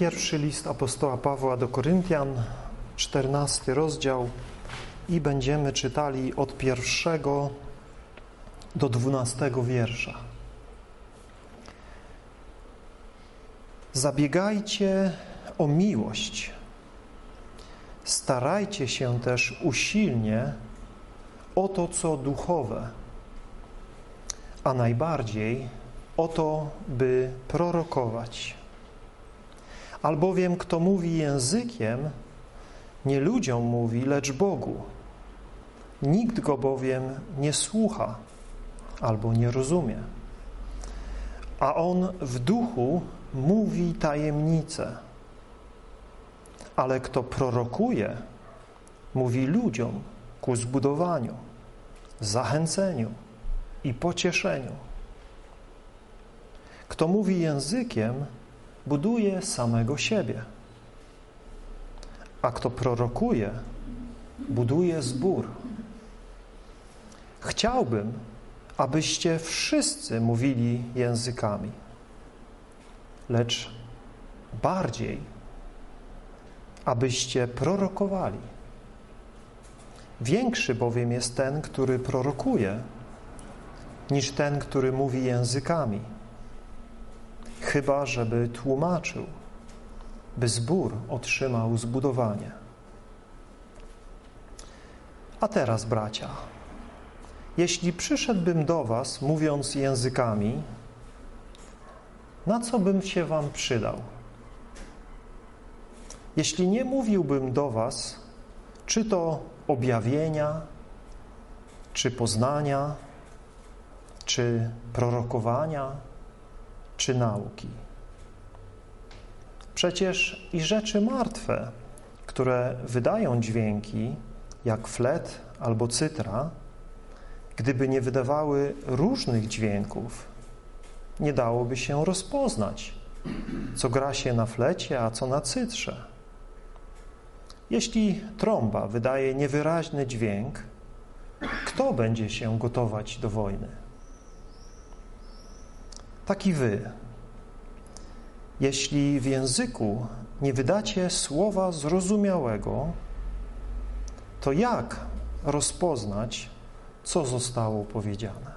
Pierwszy list apostoła Pawła do Koryntian, czternasty rozdział i będziemy czytali od pierwszego do dwunastego wiersza. Zabiegajcie o miłość. Starajcie się też usilnie o to, co duchowe, a najbardziej o to, by prorokować. Albowiem kto mówi językiem, nie ludziom mówi, lecz Bogu. Nikt go bowiem nie słucha albo nie rozumie. A on w duchu mówi tajemnice. Ale kto prorokuje, mówi ludziom ku zbudowaniu, zachęceniu i pocieszeniu. Kto mówi językiem, buduje samego siebie. A kto prorokuje, buduje zbór. Chciałbym, abyście wszyscy mówili językami, lecz bardziej, abyście prorokowali. Większy bowiem jest ten, który prorokuje, niż ten, który mówi językami chyba żeby tłumaczył, by zbór otrzymał zbudowanie. A teraz, bracia, jeśli przyszedłbym do was, mówiąc językami, na co bym się wam przydał? Jeśli nie mówiłbym do was, czy to objawienia, czy poznania, czy prorokowania, czy nauki. Przecież i rzeczy martwe, które wydają dźwięki, jak flet albo cytra, gdyby nie wydawały różnych dźwięków, nie dałoby się rozpoznać, co gra się na flecie, a co na cytrze. Jeśli trąba wydaje niewyraźny dźwięk, kto będzie się gotować do wojny? Tak i wy. Jeśli w języku nie wydacie słowa zrozumiałego, to jak rozpoznać, co zostało powiedziane?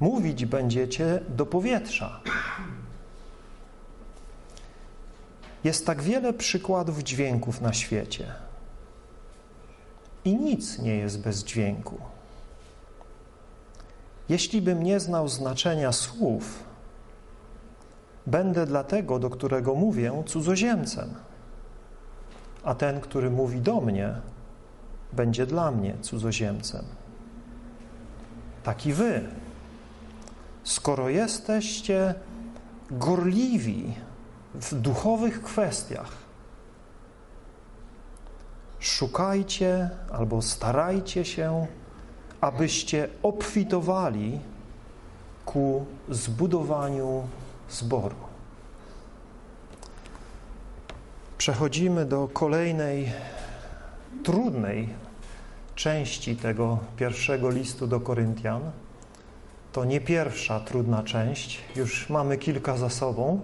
Mówić będziecie do powietrza. Jest tak wiele przykładów dźwięków na świecie i nic nie jest bez dźwięku. Jeśli bym nie znał znaczenia słów, będę dla tego, do którego mówię, cudzoziemcem, a ten, który mówi do mnie, będzie dla mnie cudzoziemcem. Tak i wy. Skoro jesteście gorliwi w duchowych kwestiach, szukajcie albo starajcie się abyście obfitowali ku zbudowaniu zboru. Przechodzimy do kolejnej trudnej części tego pierwszego listu do Koryntian. To nie pierwsza trudna część, już mamy kilka za sobą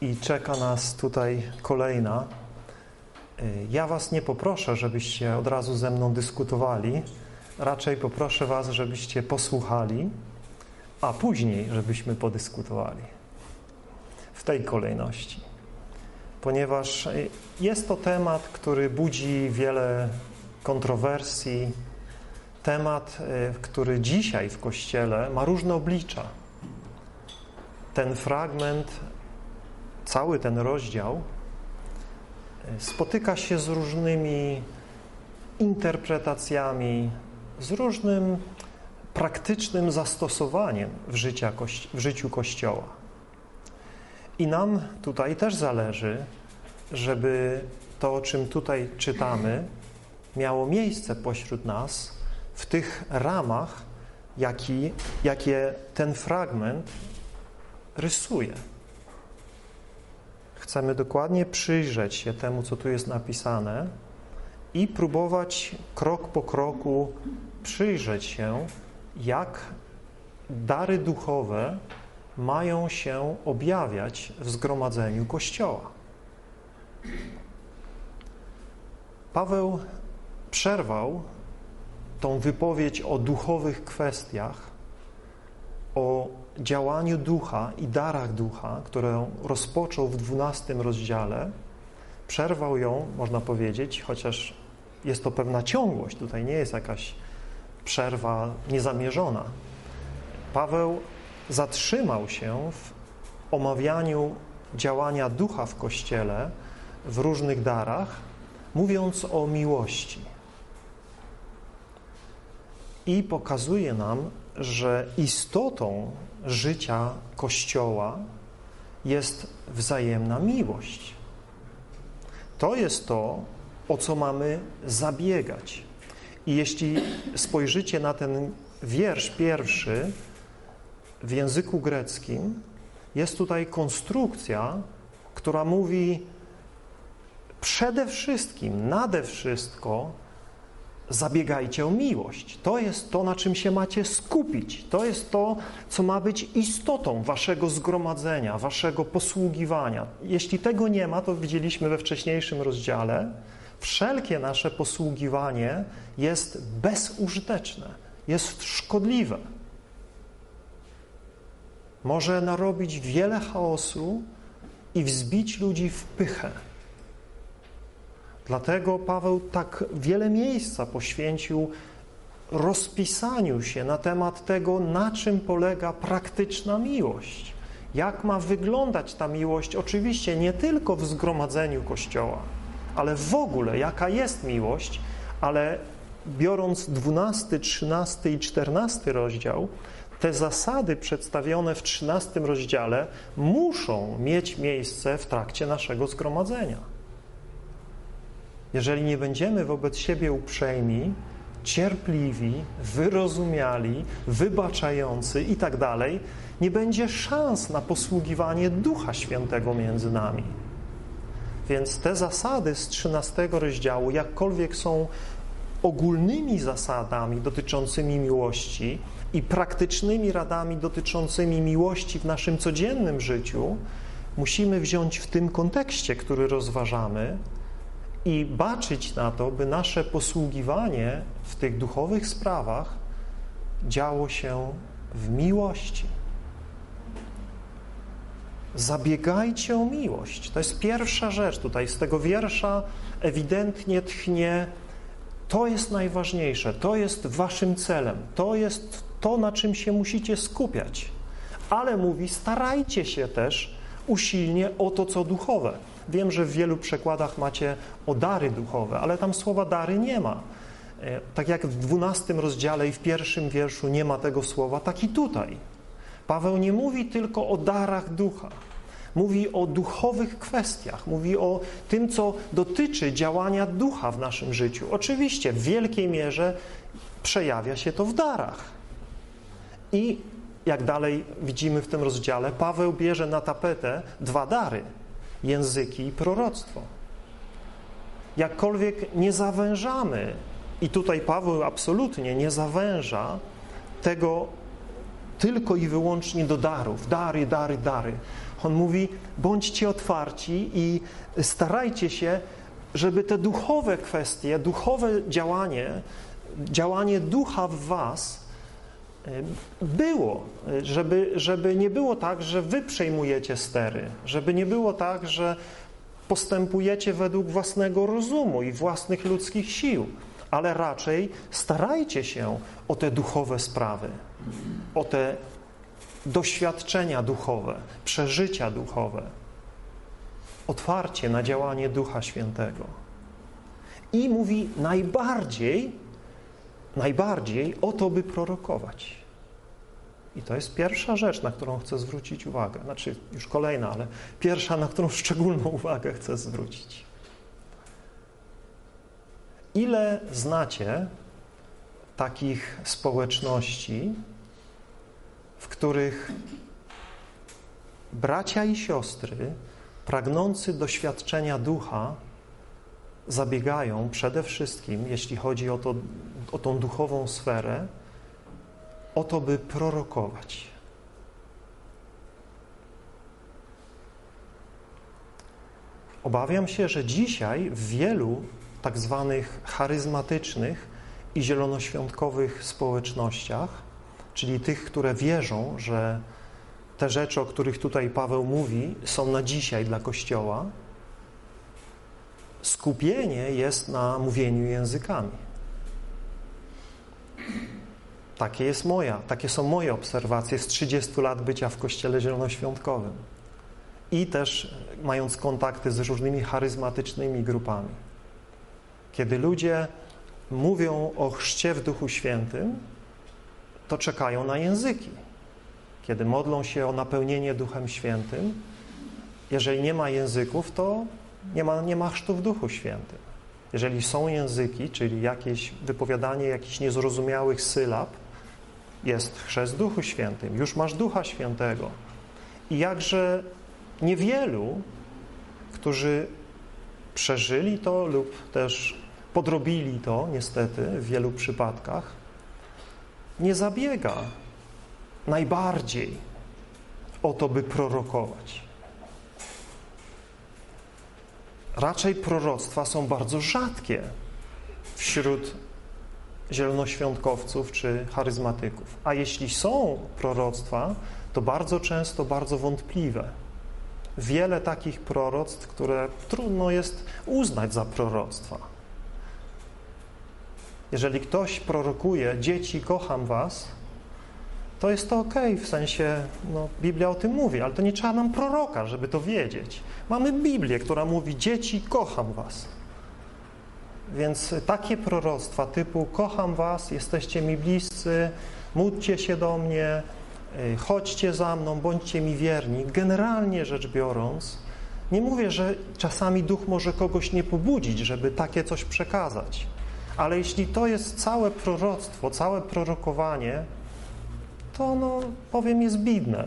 i czeka nas tutaj kolejna. Ja Was nie poproszę, żebyście od razu ze mną dyskutowali, raczej poproszę Was, żebyście posłuchali, a później, żebyśmy podyskutowali. W tej kolejności. Ponieważ jest to temat, który budzi wiele kontrowersji, temat, y, który dzisiaj w Kościele ma różne oblicza. Ten fragment, cały ten rozdział y, spotyka się z różnymi interpretacjami, z różnym praktycznym zastosowaniem w, życia, w życiu Kościoła. I nam tutaj też zależy, żeby to, o czym tutaj czytamy, miało miejsce pośród nas w tych ramach, jaki, jakie ten fragment rysuje. Chcemy dokładnie przyjrzeć się temu, co tu jest napisane i próbować krok po kroku przyjrzeć się, jak dary duchowe mają się objawiać w zgromadzeniu Kościoła. Paweł przerwał tą wypowiedź o duchowych kwestiach, o działaniu ducha i darach ducha, którą rozpoczął w 12 rozdziale, przerwał ją, można powiedzieć, chociaż jest to pewna ciągłość, tutaj nie jest jakaś przerwa niezamierzona. Paweł zatrzymał się w omawianiu działania ducha w Kościele w różnych darach, mówiąc o miłości. I pokazuje nam, że istotą życia Kościoła jest wzajemna miłość. To jest to, o co mamy zabiegać. I jeśli spojrzycie na ten wiersz pierwszy w języku greckim, jest tutaj konstrukcja, która mówi przede wszystkim, nade wszystko zabiegajcie o miłość. To jest to, na czym się macie skupić. To jest to, co ma być istotą waszego zgromadzenia, waszego posługiwania. Jeśli tego nie ma, to widzieliśmy we wcześniejszym rozdziale, wszelkie nasze posługiwanie jest bezużyteczne, jest szkodliwe. Może narobić wiele chaosu i wzbić ludzi w pychę. Dlatego Paweł tak wiele miejsca poświęcił rozpisaniu się na temat tego, na czym polega praktyczna miłość. Jak ma wyglądać ta miłość, oczywiście nie tylko w zgromadzeniu Kościoła, ale w ogóle jaka jest miłość, ale biorąc 12, 13 i 14 rozdział, te zasady przedstawione w 13 rozdziale muszą mieć miejsce w trakcie naszego zgromadzenia. Jeżeli nie będziemy wobec siebie uprzejmi, cierpliwi, wyrozumiali, wybaczający i tak dalej, nie będzie szans na posługiwanie Ducha Świętego między nami. Więc te zasady z 13 rozdziału, jakkolwiek są ogólnymi zasadami dotyczącymi miłości i praktycznymi radami dotyczącymi miłości w naszym codziennym życiu, musimy wziąć w tym kontekście, który rozważamy, i baczyć na to, by nasze posługiwanie w tych duchowych sprawach działo się w miłości. Zabiegajcie o miłość. To jest pierwsza rzecz tutaj. Z tego wiersza ewidentnie tchnie to jest najważniejsze, to jest waszym celem, to jest to, na czym się musicie skupiać. Ale mówi, starajcie się też usilnie o to, co duchowe. Wiem, że w wielu przekładach macie o dary duchowe, ale tam słowa dary nie ma. E, tak jak w dwunastym rozdziale i w pierwszym wierszu nie ma tego słowa, tak i tutaj. Paweł nie mówi tylko o darach ducha. Mówi o duchowych kwestiach, mówi o tym, co dotyczy działania ducha w naszym życiu. Oczywiście w wielkiej mierze przejawia się to w darach. I jak dalej widzimy w tym rozdziale, Paweł bierze na tapetę dwa dary – języki i proroctwo. Jakkolwiek nie zawężamy, i tutaj Paweł absolutnie nie zawęża tego tylko i wyłącznie do darów, dary, dary, dary. On mówi, bądźcie otwarci i starajcie się, żeby te duchowe kwestie, duchowe działanie, działanie ducha w was było, żeby, żeby nie było tak, że wy przejmujecie stery, żeby nie było tak, że postępujecie według własnego rozumu i własnych ludzkich sił, ale raczej starajcie się o te duchowe sprawy, o te doświadczenia duchowe, przeżycia duchowe, otwarcie na działanie Ducha Świętego. I mówi najbardziej najbardziej o to, by prorokować. I to jest pierwsza rzecz, na którą chcę zwrócić uwagę. Znaczy, już kolejna, ale pierwsza, na którą szczególną uwagę chcę zwrócić. Ile znacie takich społeczności, w których bracia i siostry pragnący doświadczenia ducha zabiegają przede wszystkim, jeśli chodzi o, to, o tą duchową sferę, o to, by prorokować. Obawiam się, że dzisiaj w wielu tak zwanych charyzmatycznych i zielonoświątkowych społecznościach czyli tych, które wierzą, że te rzeczy, o których tutaj Paweł mówi, są na dzisiaj dla Kościoła, skupienie jest na mówieniu językami. Takie jest moja, takie są moje obserwacje z 30 lat bycia w Kościele Zielonoświątkowym i też mając kontakty z różnymi charyzmatycznymi grupami. Kiedy ludzie mówią o chrzcie w Duchu Świętym, to czekają na języki. Kiedy modlą się o napełnienie Duchem Świętym, jeżeli nie ma języków, to nie ma, nie ma chrztu w Duchu Świętym. Jeżeli są języki, czyli jakieś wypowiadanie jakichś niezrozumiałych sylab, jest chrzest Duchu Świętym. Już masz Ducha Świętego. I jakże niewielu, którzy przeżyli to lub też podrobili to, niestety, w wielu przypadkach, nie zabiega najbardziej o to, by prorokować. Raczej proroctwa są bardzo rzadkie wśród zielonoświątkowców czy charyzmatyków. A jeśli są proroctwa, to bardzo często bardzo wątpliwe. Wiele takich proroctw, które trudno jest uznać za proroctwa. Jeżeli ktoś prorokuje, dzieci, kocham was, to jest to ok, w sensie, no, Biblia o tym mówi, ale to nie trzeba nam proroka, żeby to wiedzieć. Mamy Biblię, która mówi, dzieci, kocham was. Więc takie proroctwa typu kocham was, jesteście mi bliscy, módlcie się do mnie, chodźcie za mną, bądźcie mi wierni. Generalnie rzecz biorąc, nie mówię, że czasami duch może kogoś nie pobudzić, żeby takie coś przekazać. Ale jeśli to jest całe proroctwo, całe prorokowanie, to no, powiem jest bidne.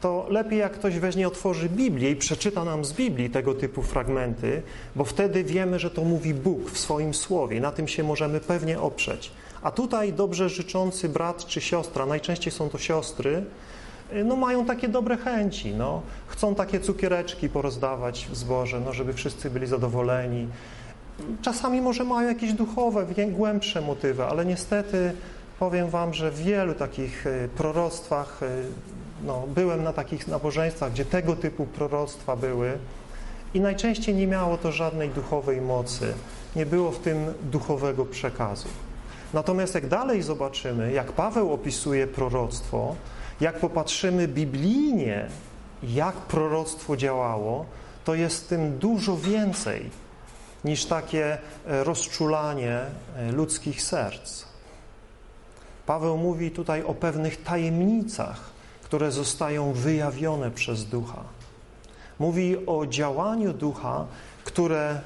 To lepiej jak ktoś weźmie, otworzy Biblię i przeczyta nam z Biblii tego typu fragmenty, bo wtedy wiemy, że to mówi Bóg w swoim słowie. Na tym się możemy pewnie oprzeć. A tutaj dobrze życzący brat czy siostra, najczęściej są to siostry, no mają takie dobre chęci, no. Chcą takie cukiereczki porozdawać w zborze, no, żeby wszyscy byli zadowoleni. Czasami może mają jakieś duchowe, głębsze motywy, ale niestety powiem Wam, że w wielu takich e, proroctwach, e, no, byłem na takich nabożeństwach, gdzie tego typu proroctwa były i najczęściej nie miało to żadnej duchowej mocy, nie było w tym duchowego przekazu. Natomiast jak dalej zobaczymy, jak Paweł opisuje proroctwo, jak popatrzymy biblijnie, jak proroctwo działało, to jest w tym dużo więcej niż takie e, rozczulanie ludzkich serc. Paweł mówi tutaj o pewnych tajemnicach, które zostają wyjawione przez Ducha. Mówi o działaniu Ducha, które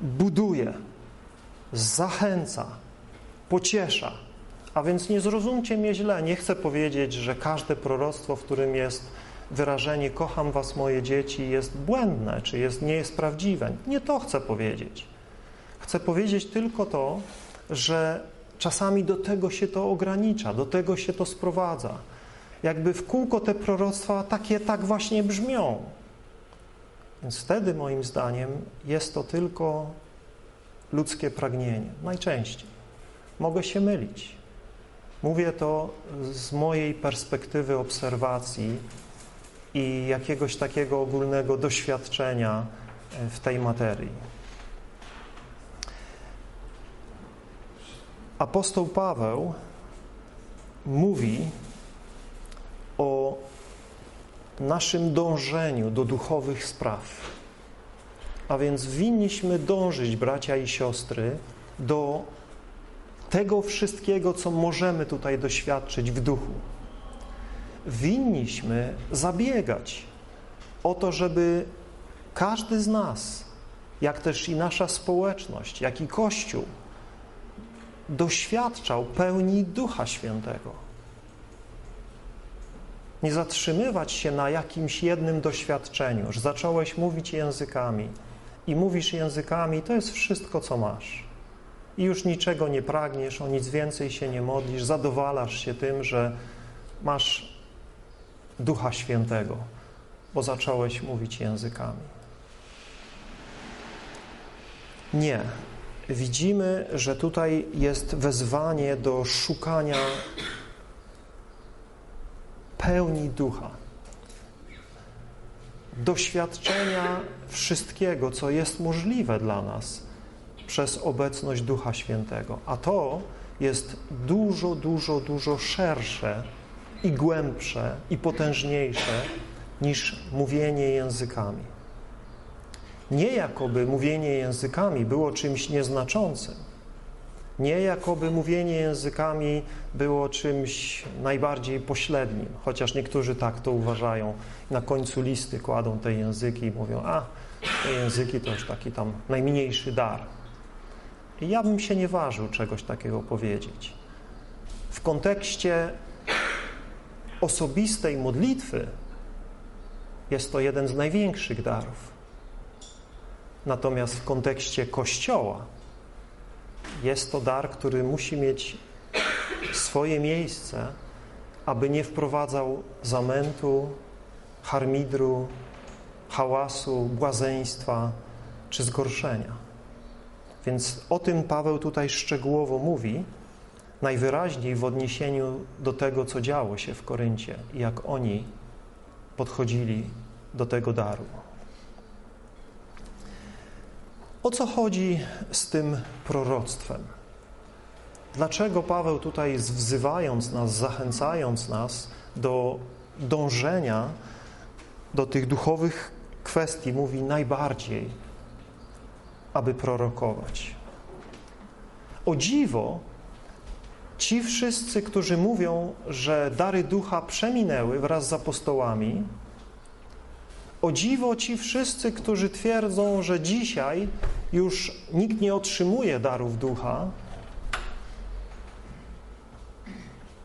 buduje, zachęca, pociesza. A więc nie zrozumcie mnie źle, nie chcę powiedzieć, że każde proroctwo, w którym jest wyrażenie kocham was moje dzieci jest błędne, czy jest, nie jest prawdziwe. Nie to chcę powiedzieć. Chcę powiedzieć tylko to, że Czasami do tego się to ogranicza, do tego się to sprowadza. Jakby w kółko te proroctwa takie tak właśnie brzmią. Więc wtedy moim zdaniem jest to tylko ludzkie pragnienie. Najczęściej. Mogę się mylić. Mówię to z mojej perspektywy obserwacji i jakiegoś takiego ogólnego doświadczenia w tej materii. apostoł Paweł mówi o naszym dążeniu do duchowych spraw. A więc winniśmy dążyć, bracia i siostry, do tego wszystkiego, co możemy tutaj doświadczyć w duchu. Winniśmy zabiegać o to, żeby każdy z nas, jak też i nasza społeczność, jak i Kościół, doświadczał pełni Ducha Świętego. Nie zatrzymywać się na jakimś jednym doświadczeniu, że zacząłeś mówić językami i mówisz językami, to jest wszystko, co masz. I już niczego nie pragniesz, o nic więcej się nie modlisz, zadowalasz się tym, że masz Ducha Świętego, bo zacząłeś mówić językami. Nie. Widzimy, że tutaj jest wezwanie do szukania pełni ducha, doświadczenia wszystkiego, co jest możliwe dla nas przez obecność Ducha Świętego. A to jest dużo, dużo, dużo szersze i głębsze i potężniejsze niż mówienie językami. Nie jakoby mówienie językami było czymś nieznaczącym. Nie jakoby mówienie językami było czymś najbardziej pośrednim, chociaż niektórzy tak to uważają. Na końcu listy kładą te języki i mówią, a te języki to już taki tam najmniejszy dar. I ja bym się nie ważył czegoś takiego powiedzieć. W kontekście osobistej modlitwy jest to jeden z największych darów. Natomiast w kontekście Kościoła jest to dar, który musi mieć swoje miejsce, aby nie wprowadzał zamętu, harmidru, hałasu, błazeństwa czy zgorszenia. Więc o tym Paweł tutaj szczegółowo mówi, najwyraźniej w odniesieniu do tego, co działo się w Koryncie i jak oni podchodzili do tego daru. O co chodzi z tym proroctwem? Dlaczego Paweł tutaj wzywając nas, zachęcając nas do dążenia do tych duchowych kwestii mówi najbardziej, aby prorokować? O dziwo, ci wszyscy, którzy mówią, że dary ducha przeminęły wraz z apostołami, o dziwo ci wszyscy, którzy twierdzą, że dzisiaj już nikt nie otrzymuje darów ducha,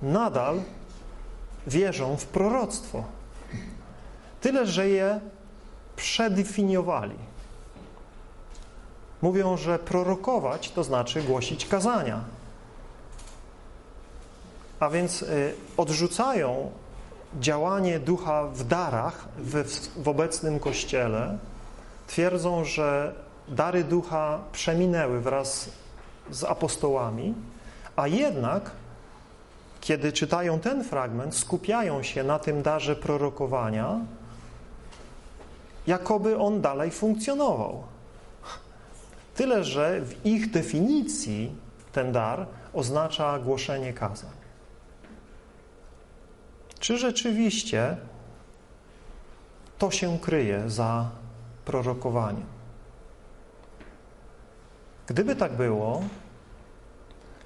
nadal wierzą w proroctwo. Tyle, że je przedefiniowali. Mówią, że prorokować to znaczy głosić kazania. A więc y, odrzucają działanie ducha w darach w, w obecnym kościele, twierdzą, że dary ducha przeminęły wraz z apostołami, a jednak, kiedy czytają ten fragment, skupiają się na tym darze prorokowania, jakoby on dalej funkcjonował. Tyle, że w ich definicji ten dar oznacza głoszenie kazań. Czy rzeczywiście to się kryje za prorokowaniem? Gdyby tak było,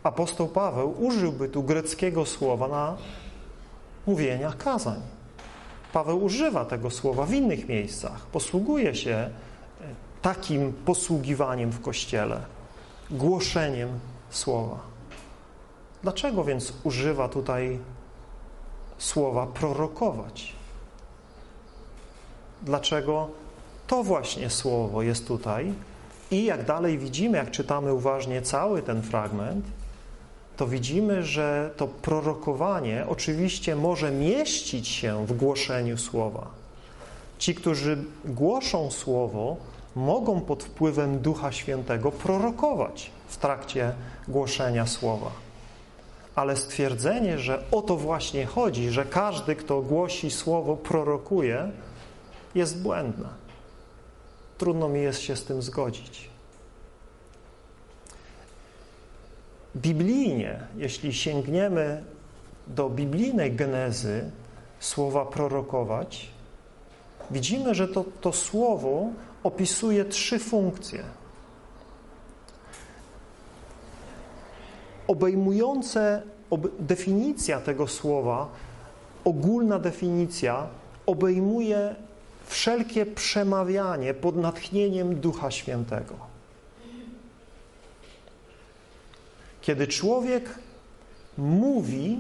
apostoł Paweł użyłby tu greckiego słowa na mówienia kazań. Paweł używa tego słowa w innych miejscach. Posługuje się e, takim posługiwaniem w Kościele, głoszeniem słowa. Dlaczego więc używa tutaj słowa prorokować. Dlaczego to właśnie słowo jest tutaj i jak dalej widzimy, jak czytamy uważnie cały ten fragment, to widzimy, że to prorokowanie oczywiście może mieścić się w głoszeniu słowa. Ci, którzy głoszą słowo, mogą pod wpływem Ducha Świętego prorokować w trakcie głoszenia słowa ale stwierdzenie, że o to właśnie chodzi, że każdy, kto głosi słowo, prorokuje, jest błędne. Trudno mi jest się z tym zgodzić. Biblijnie, jeśli sięgniemy do biblijnej genezy słowa prorokować, widzimy, że to, to słowo opisuje trzy funkcje – obejmujące ob, definicja tego słowa, ogólna definicja obejmuje wszelkie przemawianie pod natchnieniem Ducha Świętego. Kiedy człowiek mówi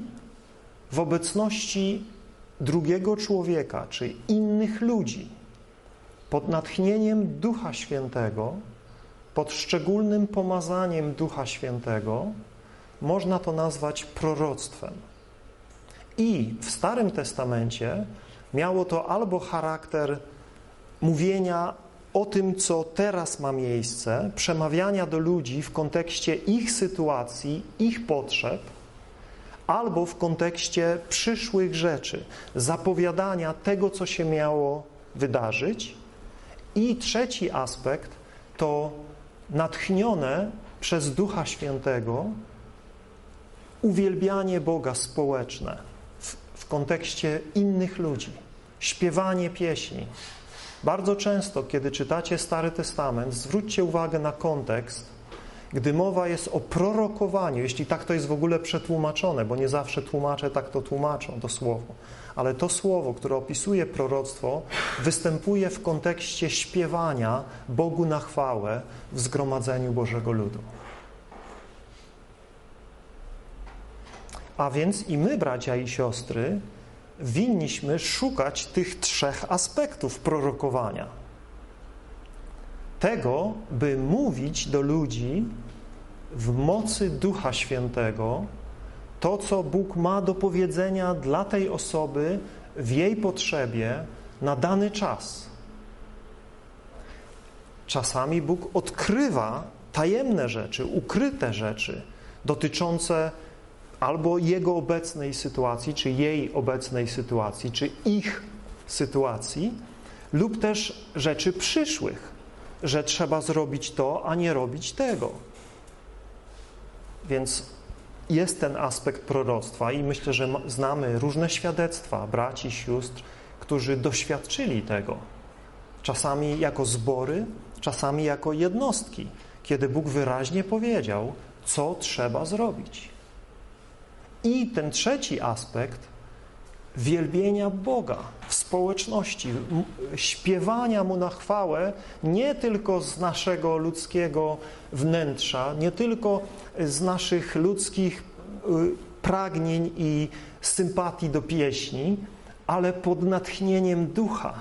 w obecności drugiego człowieka, czy innych ludzi, pod natchnieniem Ducha Świętego, pod szczególnym pomazaniem Ducha Świętego, można to nazwać proroctwem. I w Starym Testamencie miało to albo charakter mówienia o tym, co teraz ma miejsce, przemawiania do ludzi w kontekście ich sytuacji, ich potrzeb, albo w kontekście przyszłych rzeczy, zapowiadania tego, co się miało wydarzyć. I trzeci aspekt to natchnione przez Ducha Świętego uwielbianie Boga społeczne w, w kontekście innych ludzi, śpiewanie pieśni. Bardzo często, kiedy czytacie Stary Testament, zwróćcie uwagę na kontekst, gdy mowa jest o prorokowaniu, jeśli tak to jest w ogóle przetłumaczone, bo nie zawsze tłumacze tak to tłumaczą, to słowo, ale to słowo, które opisuje proroctwo, występuje w kontekście śpiewania Bogu na chwałę w zgromadzeniu Bożego Ludu. A więc i my, bracia i siostry, winniśmy szukać tych trzech aspektów prorokowania. Tego, by mówić do ludzi w mocy Ducha Świętego to, co Bóg ma do powiedzenia dla tej osoby w jej potrzebie na dany czas. Czasami Bóg odkrywa tajemne rzeczy, ukryte rzeczy dotyczące albo jego obecnej sytuacji, czy jej obecnej sytuacji, czy ich sytuacji, lub też rzeczy przyszłych, że trzeba zrobić to, a nie robić tego. Więc jest ten aspekt proroctwa i myślę, że znamy różne świadectwa braci, sióstr, którzy doświadczyli tego. Czasami jako zbory, czasami jako jednostki, kiedy Bóg wyraźnie powiedział, co trzeba zrobić. I ten trzeci aspekt wielbienia Boga w społeczności, śpiewania Mu na chwałę nie tylko z naszego ludzkiego wnętrza, nie tylko z naszych ludzkich y, pragnień i sympatii do pieśni, ale pod natchnieniem ducha.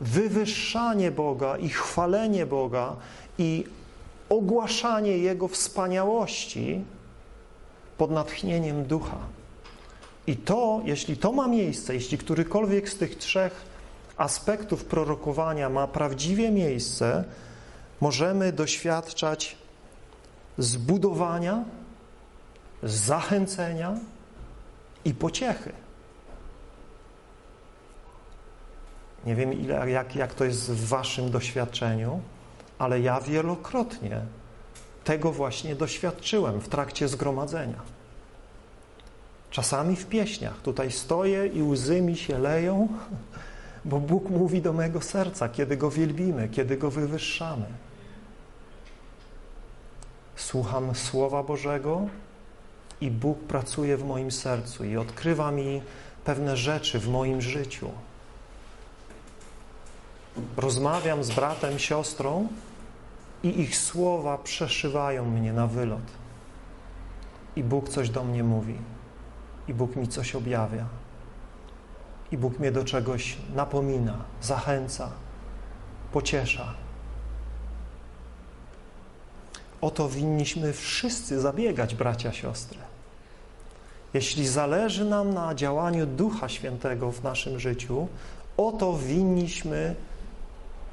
Wywyższanie Boga i chwalenie Boga i ogłaszanie Jego wspaniałości pod natchnieniem ducha. I to, jeśli to ma miejsce, jeśli którykolwiek z tych trzech aspektów prorokowania ma prawdziwie miejsce, możemy doświadczać zbudowania, zachęcenia i pociechy. Nie wiem, ile, jak, jak to jest w Waszym doświadczeniu, ale ja wielokrotnie tego właśnie doświadczyłem w trakcie zgromadzenia. Czasami w pieśniach. Tutaj stoję i łzy mi się leją, bo Bóg mówi do mego serca, kiedy Go wielbimy, kiedy Go wywyższamy. Słucham Słowa Bożego i Bóg pracuje w moim sercu i odkrywa mi pewne rzeczy w moim życiu. Rozmawiam z bratem, siostrą i ich słowa przeszywają mnie na wylot. I Bóg coś do mnie mówi. I Bóg mi coś objawia. I Bóg mnie do czegoś napomina, zachęca, pociesza. O to winniśmy wszyscy zabiegać, bracia, siostry. Jeśli zależy nam na działaniu Ducha Świętego w naszym życiu, o to winniśmy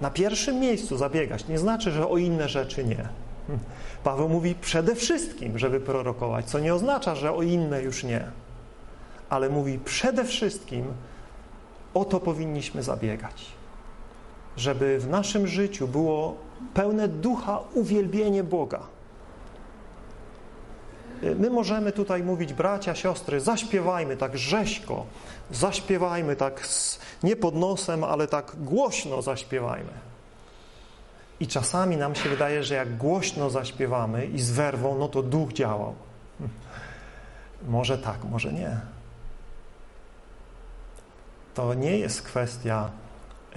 na pierwszym miejscu zabiegać. Nie znaczy, że o inne rzeczy nie. Paweł mówi przede wszystkim, żeby prorokować, co nie oznacza, że o inne już nie. Ale mówi przede wszystkim o to powinniśmy zabiegać. Żeby w naszym życiu było pełne ducha uwielbienie Boga. My możemy tutaj mówić, bracia, siostry, zaśpiewajmy tak rzeźko, zaśpiewajmy tak z, nie pod nosem, ale tak głośno zaśpiewajmy. I czasami nam się wydaje, że jak głośno zaśpiewamy i z werwą, no to duch działał. Może tak, może nie. To nie jest kwestia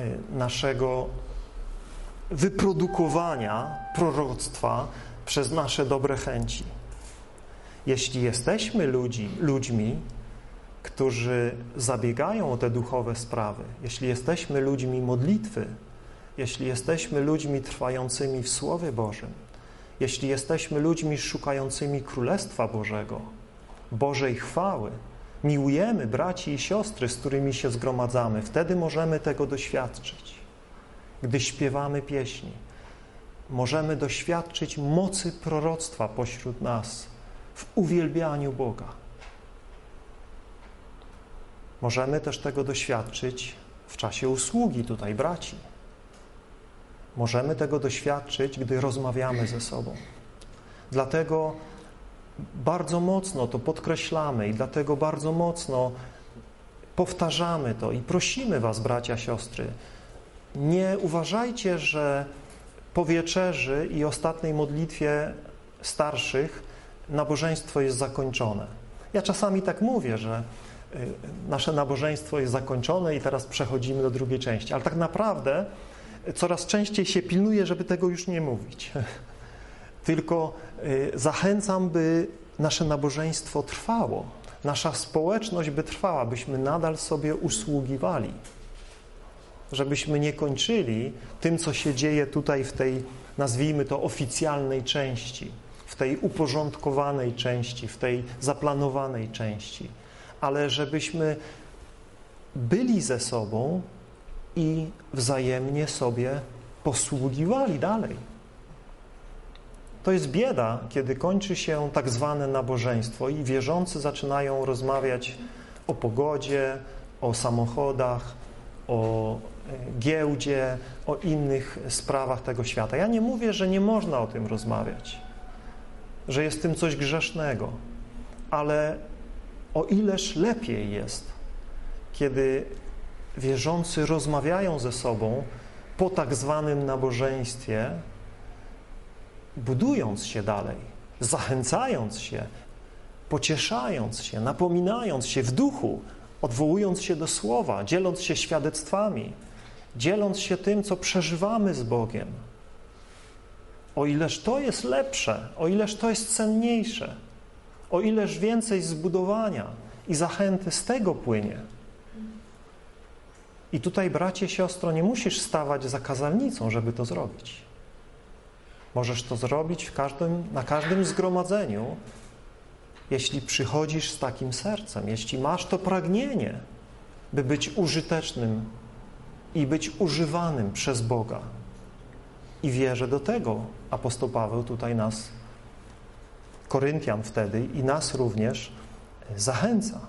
y, naszego wyprodukowania proroctwa przez nasze dobre chęci. Jeśli jesteśmy ludzi, ludźmi, którzy zabiegają o te duchowe sprawy, jeśli jesteśmy ludźmi modlitwy, jeśli jesteśmy ludźmi trwającymi w Słowie Bożym, jeśli jesteśmy ludźmi szukającymi Królestwa Bożego, Bożej chwały, miłujemy braci i siostry, z którymi się zgromadzamy, wtedy możemy tego doświadczyć. gdy śpiewamy pieśni. Możemy doświadczyć mocy proroctwa pośród nas w uwielbianiu Boga. Możemy też tego doświadczyć w czasie usługi tutaj braci. Możemy tego doświadczyć, gdy rozmawiamy ze sobą. Dlatego bardzo mocno to podkreślamy i dlatego bardzo mocno powtarzamy to i prosimy Was, bracia, siostry, nie uważajcie, że po wieczerzy i ostatniej modlitwie starszych nabożeństwo jest zakończone. Ja czasami tak mówię, że y, nasze nabożeństwo jest zakończone i teraz przechodzimy do drugiej części, ale tak naprawdę coraz częściej się pilnuję, żeby tego już nie mówić. Tylko y, zachęcam, by nasze nabożeństwo trwało, nasza społeczność by trwała, byśmy nadal sobie usługiwali. Żebyśmy nie kończyli tym, co się dzieje tutaj w tej, nazwijmy to, oficjalnej części, w tej uporządkowanej części, w tej zaplanowanej części, ale żebyśmy byli ze sobą i wzajemnie sobie posługiwali dalej. To jest bieda, kiedy kończy się tak zwane nabożeństwo i wierzący zaczynają rozmawiać o pogodzie, o samochodach, o e, giełdzie, o innych sprawach tego świata. Ja nie mówię, że nie można o tym rozmawiać, że jest tym coś grzesznego, ale o ileż lepiej jest, kiedy wierzący rozmawiają ze sobą po tak zwanym nabożeństwie, budując się dalej, zachęcając się, pocieszając się, napominając się w duchu, odwołując się do słowa, dzieląc się świadectwami, dzieląc się tym, co przeżywamy z Bogiem. O ileż to jest lepsze, o ileż to jest cenniejsze, o ileż więcej zbudowania i zachęty z tego płynie. I tutaj, bracie, siostro, nie musisz stawać za kazalnicą, żeby to zrobić. Możesz to zrobić każdym, na każdym zgromadzeniu, jeśli przychodzisz z takim sercem, jeśli masz to pragnienie, by być użytecznym i być używanym przez Boga. I wierzę do tego. Apostoł Paweł tutaj nas, Koryntian wtedy i nas również zachęca.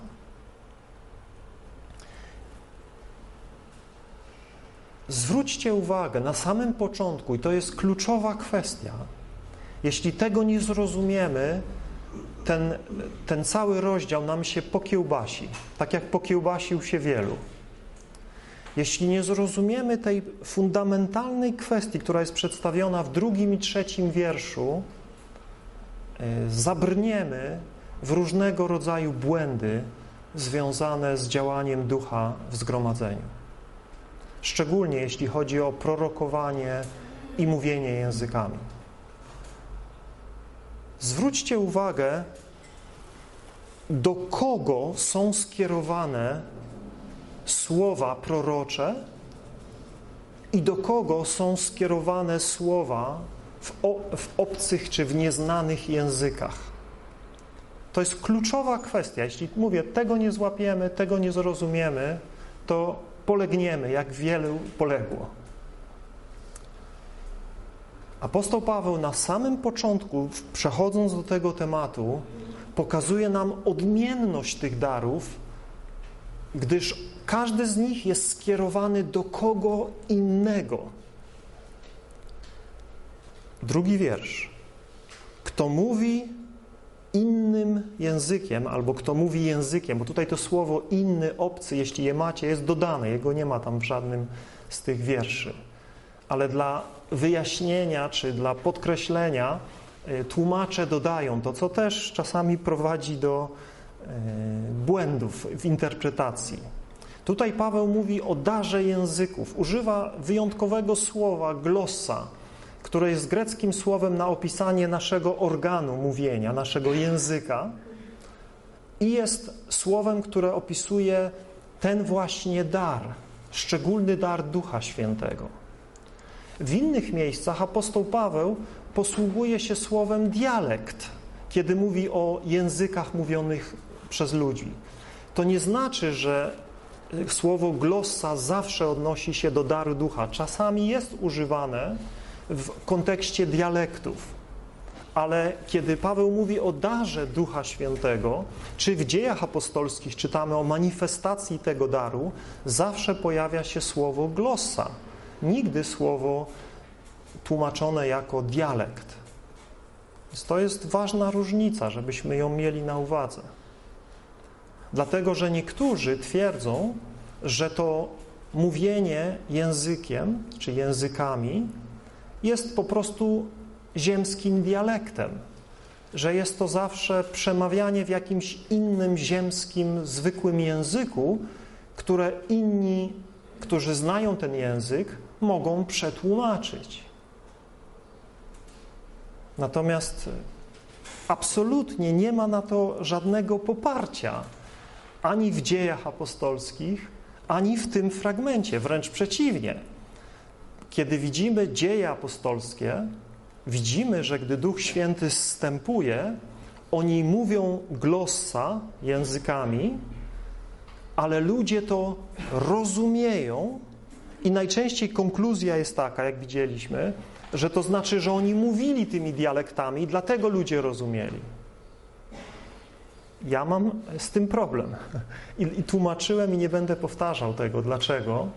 Zwróćcie uwagę na samym początku, i to jest kluczowa kwestia. Jeśli tego nie zrozumiemy, ten, ten cały rozdział nam się pokiełbasi, tak jak pokiełbasił się wielu. Jeśli nie zrozumiemy tej fundamentalnej kwestii, która jest przedstawiona w drugim i trzecim wierszu, e, zabrniemy w różnego rodzaju błędy związane z działaniem ducha w zgromadzeniu szczególnie jeśli chodzi o prorokowanie i mówienie językami. Zwróćcie uwagę, do kogo są skierowane słowa prorocze i do kogo są skierowane słowa w, obcych czy w nieznanych językach. To jest kluczowa kwestia. Jeśli mówię, tego nie złapiemy, tego nie zrozumiemy, to polegniemy, jak wielu poległo. Apostoł Paweł na samym początku, przechodząc do tego tematu, pokazuje nam odmienność tych darów, gdyż każdy z nich jest skierowany do kogo innego. Drugi wiersz. Kto mówi, innym językiem, albo kto mówi językiem, bo tutaj to słowo inny, obcy, jeśli je macie, jest dodane, jego nie ma tam w żadnym z tych wierszy. Ale dla wyjaśnienia czy dla podkreślenia y, tłumacze dodają to, co też czasami prowadzi do błędów w interpretacji. Tutaj Paweł mówi o darze języków. Używa wyjątkowego słowa glossa, które jest greckim słowem na opisanie naszego organu mówienia, naszego języka i jest słowem, które opisuje ten właśnie dar, szczególny dar Ducha Świętego. W innych miejscach apostoł Paweł posługuje się słowem dialekt, kiedy mówi o językach mówionych przez ludzi. To nie znaczy, że słowo glossa zawsze odnosi się do daru ducha. Czasami jest używane w kontekście dialektów, ale kiedy Paweł mówi o darze Ducha Świętego, czy w dziejach apostolskich czytamy o manifestacji tego daru, zawsze pojawia się słowo glossa. Nigdy słowo tłumaczone jako dialekt. Więc to jest ważna różnica, żebyśmy ją mieli na uwadze. Dlatego, że niektórzy twierdzą, że to mówienie językiem czy językami jest po prostu ziemskim dialektem, że jest to zawsze przemawianie w jakimś innym ziemskim, zwykłym języku, które inni, którzy znają ten język, mogą przetłumaczyć. Natomiast absolutnie nie ma na to żadnego poparcia ani w dziejach apostolskich, ani w tym fragmencie, wręcz przeciwnie. Kiedy widzimy dzieje apostolskie, widzimy, że gdy Duch Święty zstępuje, oni mówią glossa językami, ale ludzie to rozumieją i najczęściej konkluzja jest taka, jak widzieliśmy, że to znaczy, że oni mówili tymi dialektami, dlatego ludzie rozumieli. Ja mam z tym problem. I, I, tłumaczyłem i nie będę powtarzał tego. Dlaczego?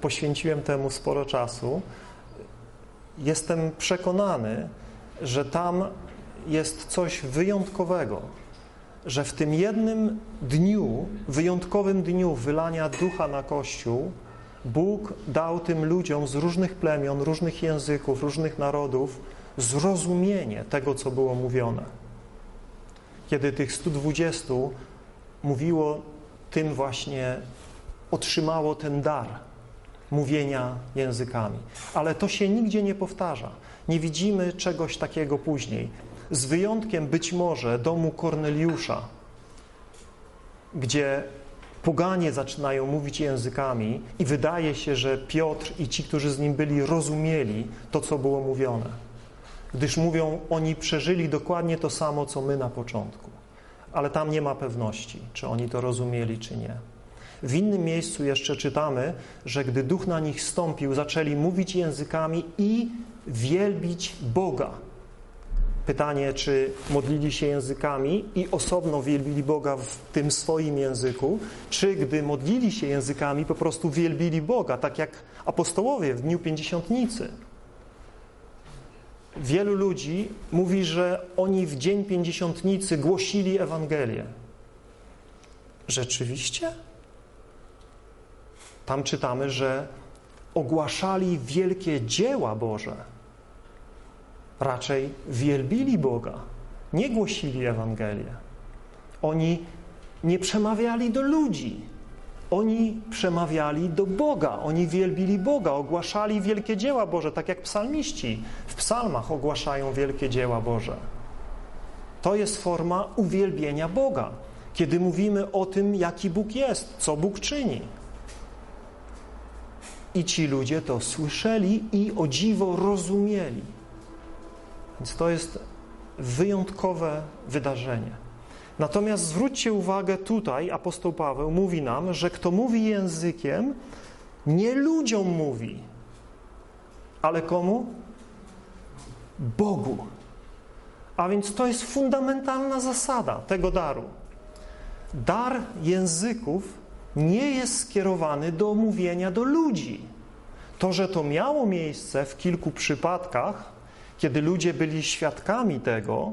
Poświęciłem temu sporo czasu. Jestem przekonany, że tam jest coś wyjątkowego, że w tym jednym dniu, wyjątkowym dniu wylania ducha na Kościół, Bóg dał tym ludziom z różnych plemion, różnych języków, różnych narodów zrozumienie tego, co było mówione. Kiedy tych 120 mówiło, tym właśnie otrzymało ten dar mówienia językami. Ale to się nigdzie nie powtarza. Nie widzimy czegoś takiego później. Z wyjątkiem być może domu Korneliusza, gdzie poganie zaczynają mówić językami i wydaje się, że Piotr i ci, którzy z nim byli, rozumieli to, co było mówione. Gdyż mówią, oni przeżyli dokładnie to samo, co my na początku. Ale tam nie ma pewności, czy oni to rozumieli, czy nie. W innym miejscu jeszcze czytamy, że gdy duch na nich stąpił, zaczęli mówić językami i wielbić Boga. Pytanie, czy modlili się językami i osobno wielbili Boga w tym swoim języku, czy gdy modlili się językami, po prostu wielbili Boga, tak jak apostołowie w Dniu Pięćdziesiątnicy. Wielu ludzi mówi, że oni w Dzień Pięćdziesiątnicy głosili Ewangelię. Rzeczywiście? Tam czytamy, że ogłaszali wielkie dzieła Boże raczej wielbili Boga, nie głosili Ewangelię. Oni nie przemawiali do ludzi, oni przemawiali do Boga, oni wielbili Boga, ogłaszali wielkie dzieła Boże, tak jak psalmiści w psalmach ogłaszają wielkie dzieła Boże. To jest forma uwielbienia Boga, kiedy mówimy o tym, jaki Bóg jest, co Bóg czyni. I ci ludzie to słyszeli i o dziwo rozumieli. Więc to jest wyjątkowe wydarzenie. Natomiast zwróćcie uwagę tutaj, apostoł Paweł mówi nam, że kto mówi językiem, nie ludziom mówi, ale komu? Bogu. A więc to jest fundamentalna zasada tego daru. Dar języków nie jest skierowany do mówienia do ludzi. To, że to miało miejsce w kilku przypadkach, kiedy ludzie byli świadkami tego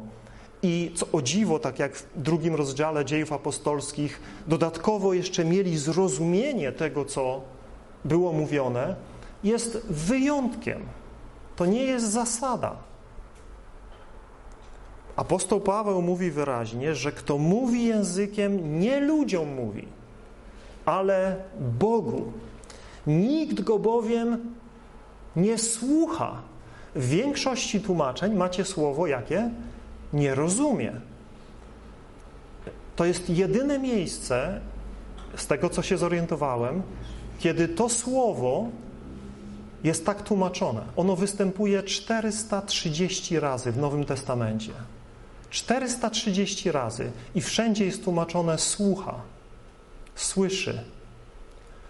i co o dziwo, tak jak w drugim rozdziale dziejów apostolskich, dodatkowo jeszcze mieli zrozumienie tego, co było mówione, jest wyjątkiem. To nie jest zasada. Apostoł Paweł mówi wyraźnie, że kto mówi językiem, nie ludziom mówi, ale Bogu. Nikt go bowiem nie słucha, w większości tłumaczeń macie słowo jakie? Nie rozumie. To jest jedyne miejsce, z tego co się zorientowałem, kiedy to słowo jest tak tłumaczone. Ono występuje 430 razy w Nowym Testamencie. 430 razy i wszędzie jest tłumaczone słucha, słyszy,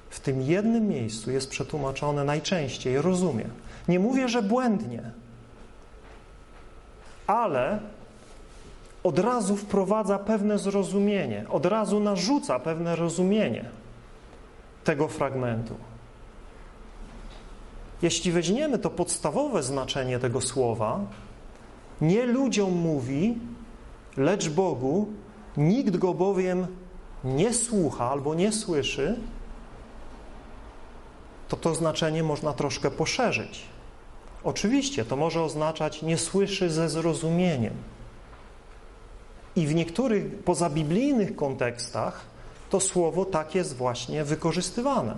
w tym jednym miejscu jest przetłumaczone najczęściej rozumie. Nie mówię, że błędnie, ale od razu wprowadza pewne zrozumienie, od razu narzuca pewne rozumienie tego fragmentu. Jeśli weźmiemy to podstawowe znaczenie tego słowa, nie ludziom mówi, lecz Bogu, nikt go bowiem nie słucha albo nie słyszy, to to znaczenie można troszkę poszerzyć. Oczywiście to może oznaczać nie słyszy ze zrozumieniem. I w niektórych pozabiblijnych kontekstach to słowo tak jest właśnie wykorzystywane.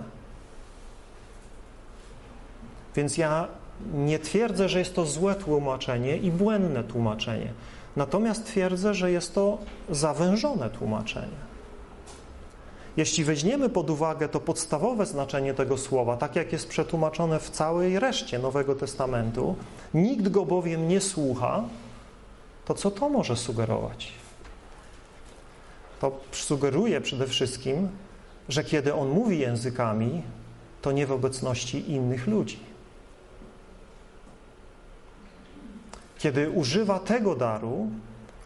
Więc ja nie twierdzę, że jest to złe tłumaczenie i błędne tłumaczenie. Natomiast twierdzę, że jest to zawężone tłumaczenie. Jeśli weźmiemy pod uwagę to podstawowe znaczenie tego słowa, tak jak jest przetłumaczone w całej reszcie Nowego Testamentu, nikt go bowiem nie słucha, to co to może sugerować? To sugeruje przede wszystkim, że kiedy on mówi językami, to nie w obecności innych ludzi. Kiedy używa tego daru,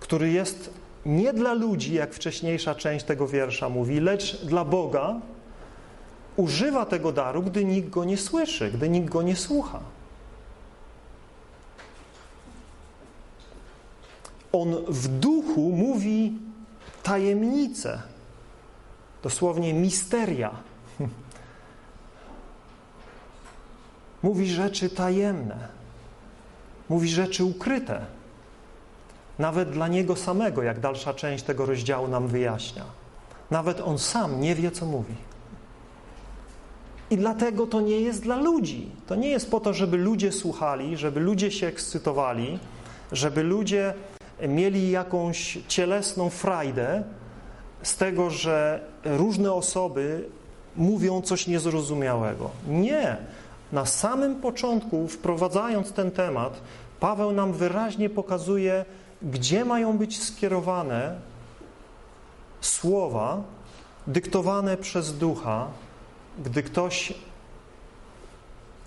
który jest nie dla ludzi, jak wcześniejsza część tego wiersza mówi, lecz dla Boga, używa tego daru, gdy nikt go nie słyszy, gdy nikt go nie słucha. On w duchu mówi tajemnice, dosłownie misteria. Mówi rzeczy tajemne, mówi rzeczy ukryte nawet dla niego samego, jak dalsza część tego rozdziału nam wyjaśnia. Nawet on sam nie wie, co mówi. I dlatego to nie jest dla ludzi. To nie jest po to, żeby ludzie słuchali, żeby ludzie się ekscytowali, żeby ludzie mieli jakąś cielesną frajdę z tego, że różne osoby mówią coś niezrozumiałego. Nie. Na samym początku, wprowadzając ten temat, Paweł nam wyraźnie pokazuje, gdzie mają być skierowane słowa dyktowane przez ducha, gdy ktoś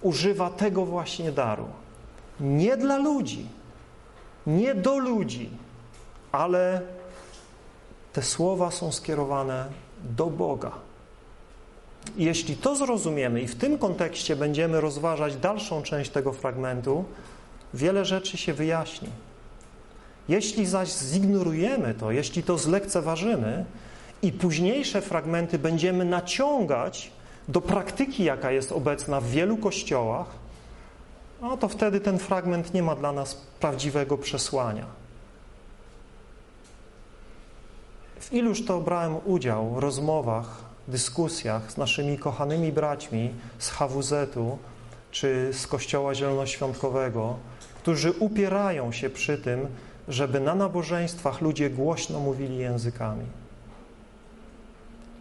używa tego właśnie daru. Nie dla ludzi, nie do ludzi, ale te słowa są skierowane do Boga. Jeśli to zrozumiemy i w tym kontekście będziemy rozważać dalszą część tego fragmentu, wiele rzeczy się wyjaśni. Jeśli zaś zignorujemy to, jeśli to zlekceważymy i późniejsze fragmenty będziemy naciągać do praktyki, jaka jest obecna w wielu kościołach, no to wtedy ten fragment nie ma dla nas prawdziwego przesłania. W iluż to brałem udział w rozmowach, dyskusjach z naszymi kochanymi braćmi z HWZ-u czy z Kościoła Zielonoświątkowego, którzy upierają się przy tym, żeby na nabożeństwach ludzie głośno mówili językami.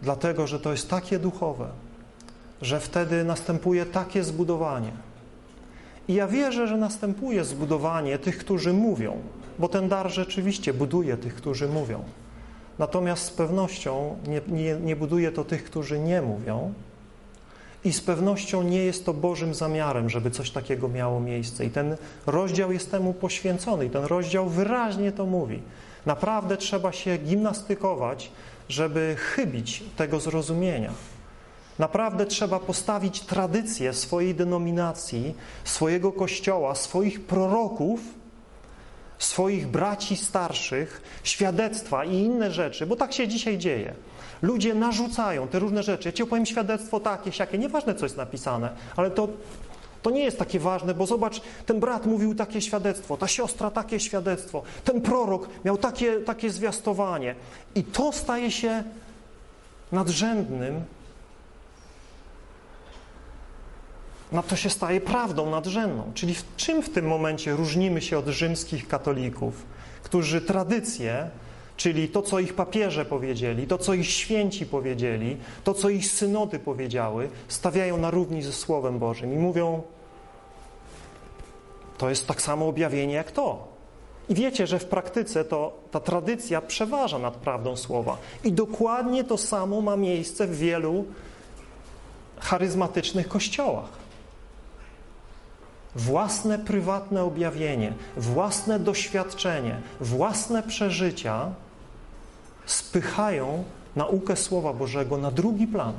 Dlatego, że to jest takie duchowe, że wtedy następuje takie zbudowanie. I ja wierzę, że następuje zbudowanie tych, którzy mówią, bo ten dar rzeczywiście buduje tych, którzy mówią. Natomiast z pewnością nie, nie, nie buduje to tych, którzy nie mówią, i z pewnością nie jest to Bożym zamiarem, żeby coś takiego miało miejsce. I ten rozdział jest temu poświęcony, i ten rozdział wyraźnie to mówi. Naprawdę trzeba się gimnastykować, żeby chybić tego zrozumienia. Naprawdę trzeba postawić tradycję swojej denominacji, swojego kościoła, swoich proroków, swoich braci starszych, świadectwa i inne rzeczy, bo tak się dzisiaj dzieje. Ludzie narzucają te różne rzeczy. Ja ci opowiem świadectwo takie, siakie, nieważne co jest napisane, ale to, to nie jest takie ważne, bo zobacz, ten brat mówił takie świadectwo, ta siostra takie świadectwo, ten prorok miał takie, takie zwiastowanie. I to staje się nadrzędnym, no to się staje prawdą nadrzędną. Czyli w czym w tym momencie różnimy się od rzymskich katolików, którzy tradycję Czyli to, co ich papieże powiedzieli, to, co ich święci powiedzieli, to, co ich synody powiedziały, stawiają na równi ze Słowem Bożym i mówią, to jest tak samo objawienie jak to. I wiecie, że w praktyce to ta tradycja przeważa nad prawdą Słowa. I dokładnie to samo ma miejsce w wielu charyzmatycznych kościołach. Własne prywatne objawienie, własne doświadczenie, własne przeżycia spychają naukę Słowa Bożego na drugi plan.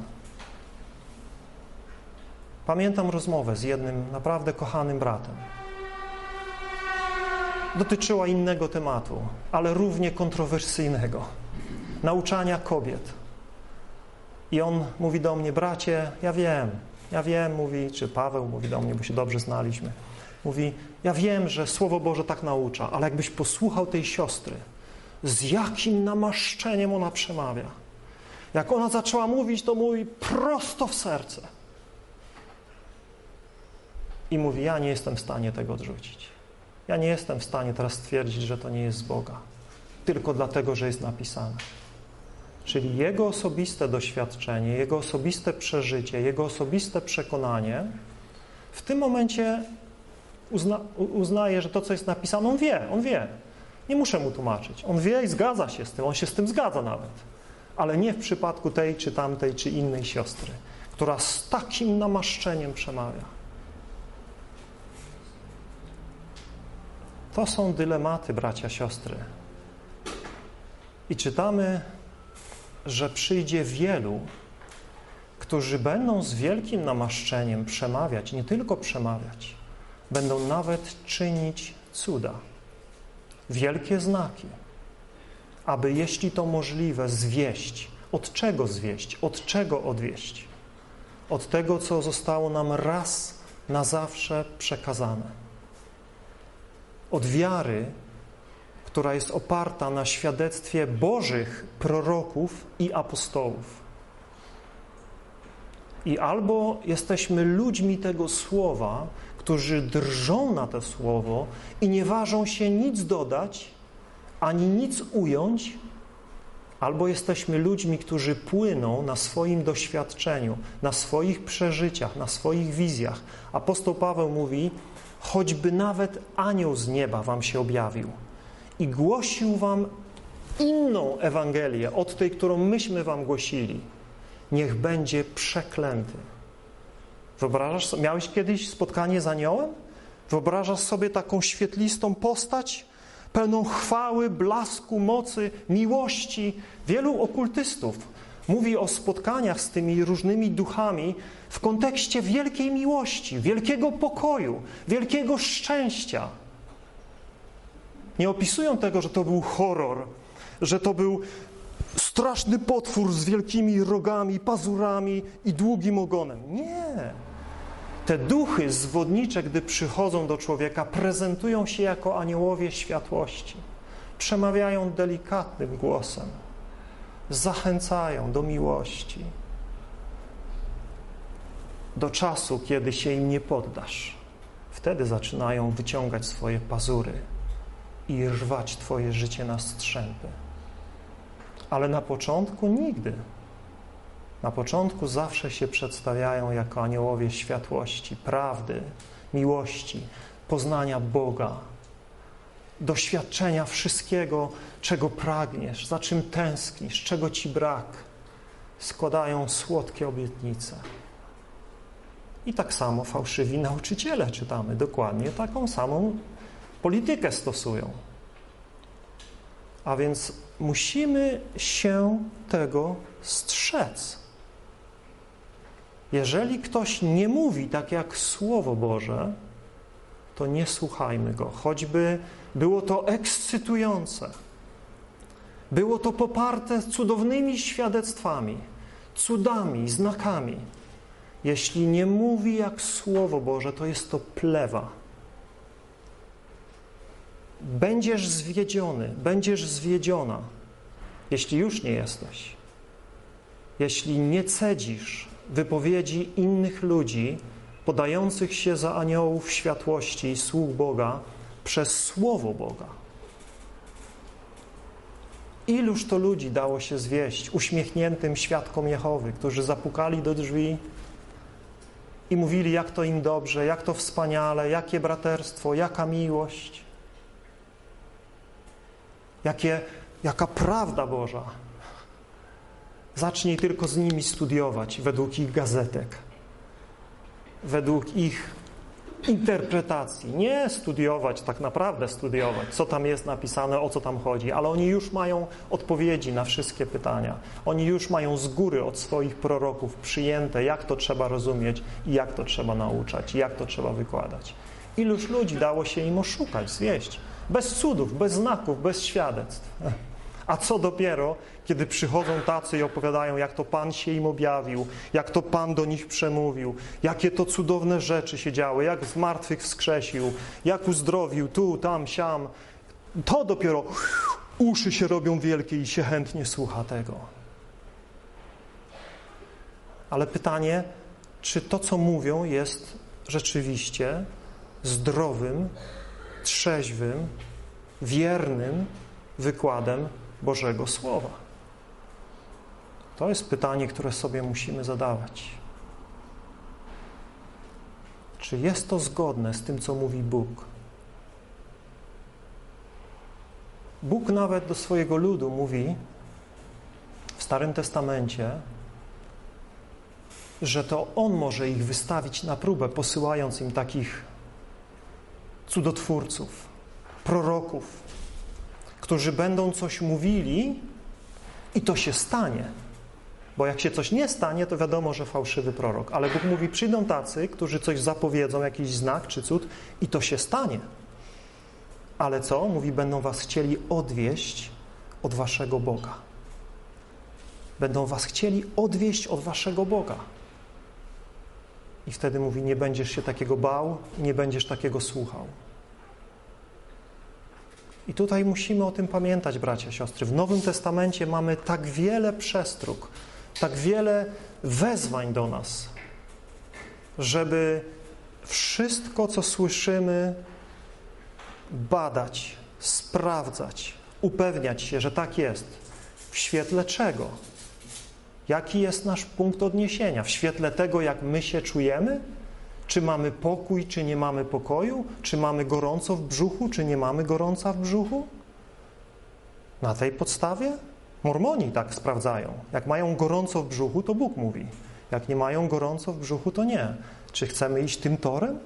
Pamiętam rozmowę z jednym naprawdę kochanym bratem. Dotyczyła innego tematu, ale równie kontrowersyjnego nauczania kobiet. I on mówi do mnie, bracie, ja wiem, ja wiem, mówi, czy Paweł mówi do mnie, bo się dobrze znaliśmy. Mówi, ja wiem, że Słowo Boże tak naucza, ale jakbyś posłuchał tej siostry, z jakim namaszczeniem ona przemawia. Jak ona zaczęła mówić, to mówi prosto w serce. I mówi, ja nie jestem w stanie tego odrzucić. Ja nie jestem w stanie teraz stwierdzić, że to nie jest z Boga. Tylko dlatego, że jest napisane. Czyli jego osobiste doświadczenie, jego osobiste przeżycie, jego osobiste przekonanie w tym momencie uzna, uznaje, że to, co jest napisane, on wie, on wie. Nie muszę mu tłumaczyć. On wie i zgadza się z tym, on się z tym zgadza nawet. Ale nie w przypadku tej, czy tamtej, czy innej siostry, która z takim namaszczeniem przemawia. To są dylematy, bracia, siostry. I czytamy że przyjdzie wielu, którzy będą z wielkim namaszczeniem przemawiać, nie tylko przemawiać, będą nawet czynić cuda, wielkie znaki, aby jeśli to możliwe zwieść. Od czego zwieść? Od czego odwieść? Od tego, co zostało nam raz na zawsze przekazane. Od wiary, która jest oparta na świadectwie Bożych proroków i apostołów. I albo jesteśmy ludźmi tego słowa, którzy drżą na to słowo i nie ważą się nic dodać, ani nic ująć, albo jesteśmy ludźmi, którzy płyną na swoim doświadczeniu, na swoich przeżyciach, na swoich wizjach. Apostoł Paweł mówi, choćby nawet anioł z nieba wam się objawił i głosił wam inną Ewangelię od tej, którą myśmy wam głosili, niech będzie przeklęty. Wyobrażasz sobie, miałeś kiedyś spotkanie z aniołem? Wyobrażasz sobie taką świetlistą postać, pełną chwały, blasku, mocy, miłości. Wielu okultystów mówi o spotkaniach z tymi różnymi duchami w kontekście wielkiej miłości, wielkiego pokoju, wielkiego szczęścia. Nie opisują tego, że to był horror, że to był straszny potwór z wielkimi rogami, pazurami i długim ogonem. Nie. Te duchy zwodnicze, gdy przychodzą do człowieka, prezentują się jako aniołowie światłości. Przemawiają delikatnym głosem. Zachęcają do miłości. Do czasu, kiedy się im nie poddasz. Wtedy zaczynają wyciągać swoje pazury i rwać Twoje życie na strzępy. Ale na początku nigdy. Na początku zawsze się przedstawiają jako aniołowie światłości, prawdy, miłości, poznania Boga, doświadczenia wszystkiego, czego pragniesz, za czym tęsknisz, czego ci brak. Składają słodkie obietnice. I tak samo fałszywi nauczyciele czytamy dokładnie taką samą politykę stosują. A więc musimy się tego strzec. Jeżeli ktoś nie mówi tak jak Słowo Boże, to nie słuchajmy go, choćby było to ekscytujące. Było to poparte cudownymi świadectwami, cudami, znakami. Jeśli nie mówi jak Słowo Boże, to jest to plewa będziesz zwiedziony, będziesz zwiedziona, jeśli już nie jesteś. Jeśli nie cedzisz wypowiedzi innych ludzi podających się za aniołów światłości i sług Boga przez Słowo Boga. Iluż to ludzi dało się zwieść uśmiechniętym świadkom Jehowy, którzy zapukali do drzwi i mówili, jak to im dobrze, jak to wspaniale, jakie braterstwo, jaka miłość. Jakie, jaka prawda Boża. Zacznij tylko z nimi studiować według ich gazetek. według ich interpretacji, nie studiować, tak naprawdę studiować, co tam jest napisane, o co tam chodzi, ale oni już mają odpowiedzi na wszystkie pytania. Oni już mają z góry od swoich proroków przyjęte, jak to trzeba rozumieć i jak to trzeba nauczać, jak to trzeba wykładać. Iluż ludzi dało się im oszukać, zwieść, bez cudów, bez znaków, bez świadectw. A co dopiero, kiedy przychodzą tacy i opowiadają, jak to Pan się im objawił, jak to Pan do nich przemówił, jakie to cudowne rzeczy się działy, jak z wskrzesił, jak uzdrowił tu, tam, siam. To dopiero uszy się robią wielkie i się chętnie słucha tego. Ale pytanie, czy to, co mówią, jest rzeczywiście zdrowym, trzeźwym, wiernym wykładem Bożego Słowa? To jest pytanie, które sobie musimy zadawać. Czy jest to zgodne z tym, co mówi Bóg? Bóg nawet do swojego ludu mówi w Starym Testamencie, że to On może ich wystawić na próbę, posyłając im takich cudotwórców, proroków, którzy będą coś mówili i to się stanie. Bo jak się coś nie stanie, to wiadomo, że fałszywy prorok. Ale Bóg mówi, przyjdą tacy, którzy coś zapowiedzą, jakiś znak czy cud i to się stanie. Ale co? Mówi, będą was chcieli odwieść od waszego Boga. Będą was chcieli odwieść od waszego Boga. I wtedy mówi, nie będziesz się takiego bał nie będziesz takiego słuchał. I tutaj musimy o tym pamiętać, bracia, siostry. W Nowym Testamencie mamy tak wiele przestróg, tak wiele wezwań do nas, żeby wszystko, co słyszymy, badać, sprawdzać, upewniać się, że tak jest. W świetle czego? Jaki jest nasz punkt odniesienia? W świetle tego, jak my się czujemy? Czy mamy pokój, czy nie mamy pokoju? Czy mamy gorąco w brzuchu, czy nie mamy gorąca w brzuchu? Na tej podstawie Mormoni tak sprawdzają. Jak mają gorąco w brzuchu, to Bóg mówi. Jak nie mają gorąco w brzuchu, to nie. Czy chcemy iść tym torem?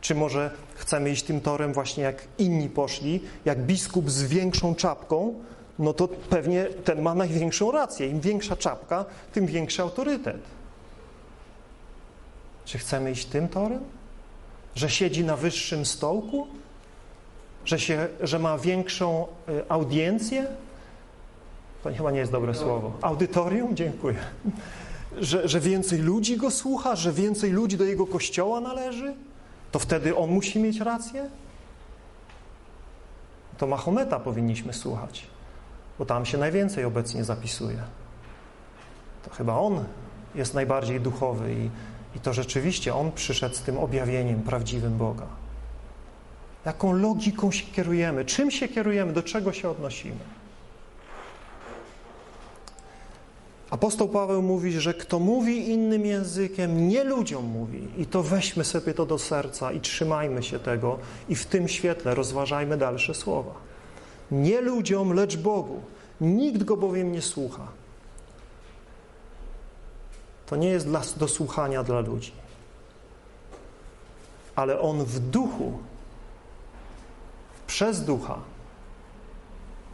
Czy może chcemy iść tym torem właśnie jak inni poszli, jak biskup z większą czapką, no to pewnie ten ma największą rację. Im większa czapka, tym większy autorytet. Czy chcemy iść tym torem? Że siedzi na wyższym stołku? Że, się, że ma większą y, audiencję? To chyba nie jest dobre słowo. Audytorium? Dziękuję. Że, że więcej ludzi go słucha? Że więcej ludzi do jego kościoła należy? To wtedy on musi mieć rację? To Mahometa powinniśmy słuchać, bo tam się najwięcej obecnie zapisuje. To chyba on jest najbardziej duchowy i i to rzeczywiście On przyszedł z tym objawieniem prawdziwym Boga. Jaką logiką się kierujemy? Czym się kierujemy? Do czego się odnosimy? Apostoł Paweł mówi, że kto mówi innym językiem, nie ludziom mówi. I to weźmy sobie to do serca i trzymajmy się tego i w tym świetle rozważajmy dalsze słowa. Nie ludziom, lecz Bogu. Nikt go bowiem nie słucha. To nie jest dla, do słuchania dla ludzi. Ale On w duchu, przez ducha,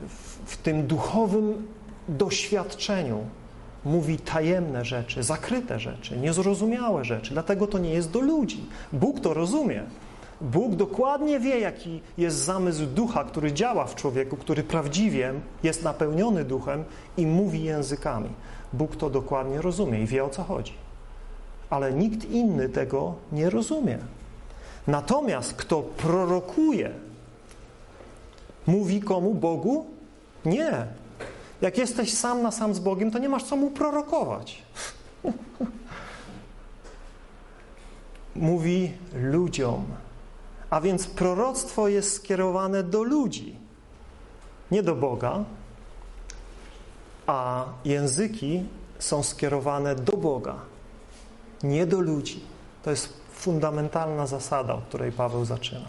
w, w tym duchowym doświadczeniu mówi tajemne rzeczy, zakryte rzeczy, niezrozumiałe rzeczy. Dlatego to nie jest do ludzi. Bóg to rozumie. Bóg dokładnie wie, jaki jest zamysł ducha, który działa w człowieku, który prawdziwie jest napełniony duchem i mówi językami. Bóg to dokładnie rozumie i wie o co chodzi. Ale nikt inny tego nie rozumie. Natomiast kto prorokuje, mówi komu? Bogu? Nie. Jak jesteś sam na sam z Bogiem, to nie masz co mu prorokować. mówi ludziom. A więc proroctwo jest skierowane do ludzi, nie do Boga, a języki są skierowane do Boga, nie do ludzi. To jest fundamentalna zasada, od której Paweł zaczyna.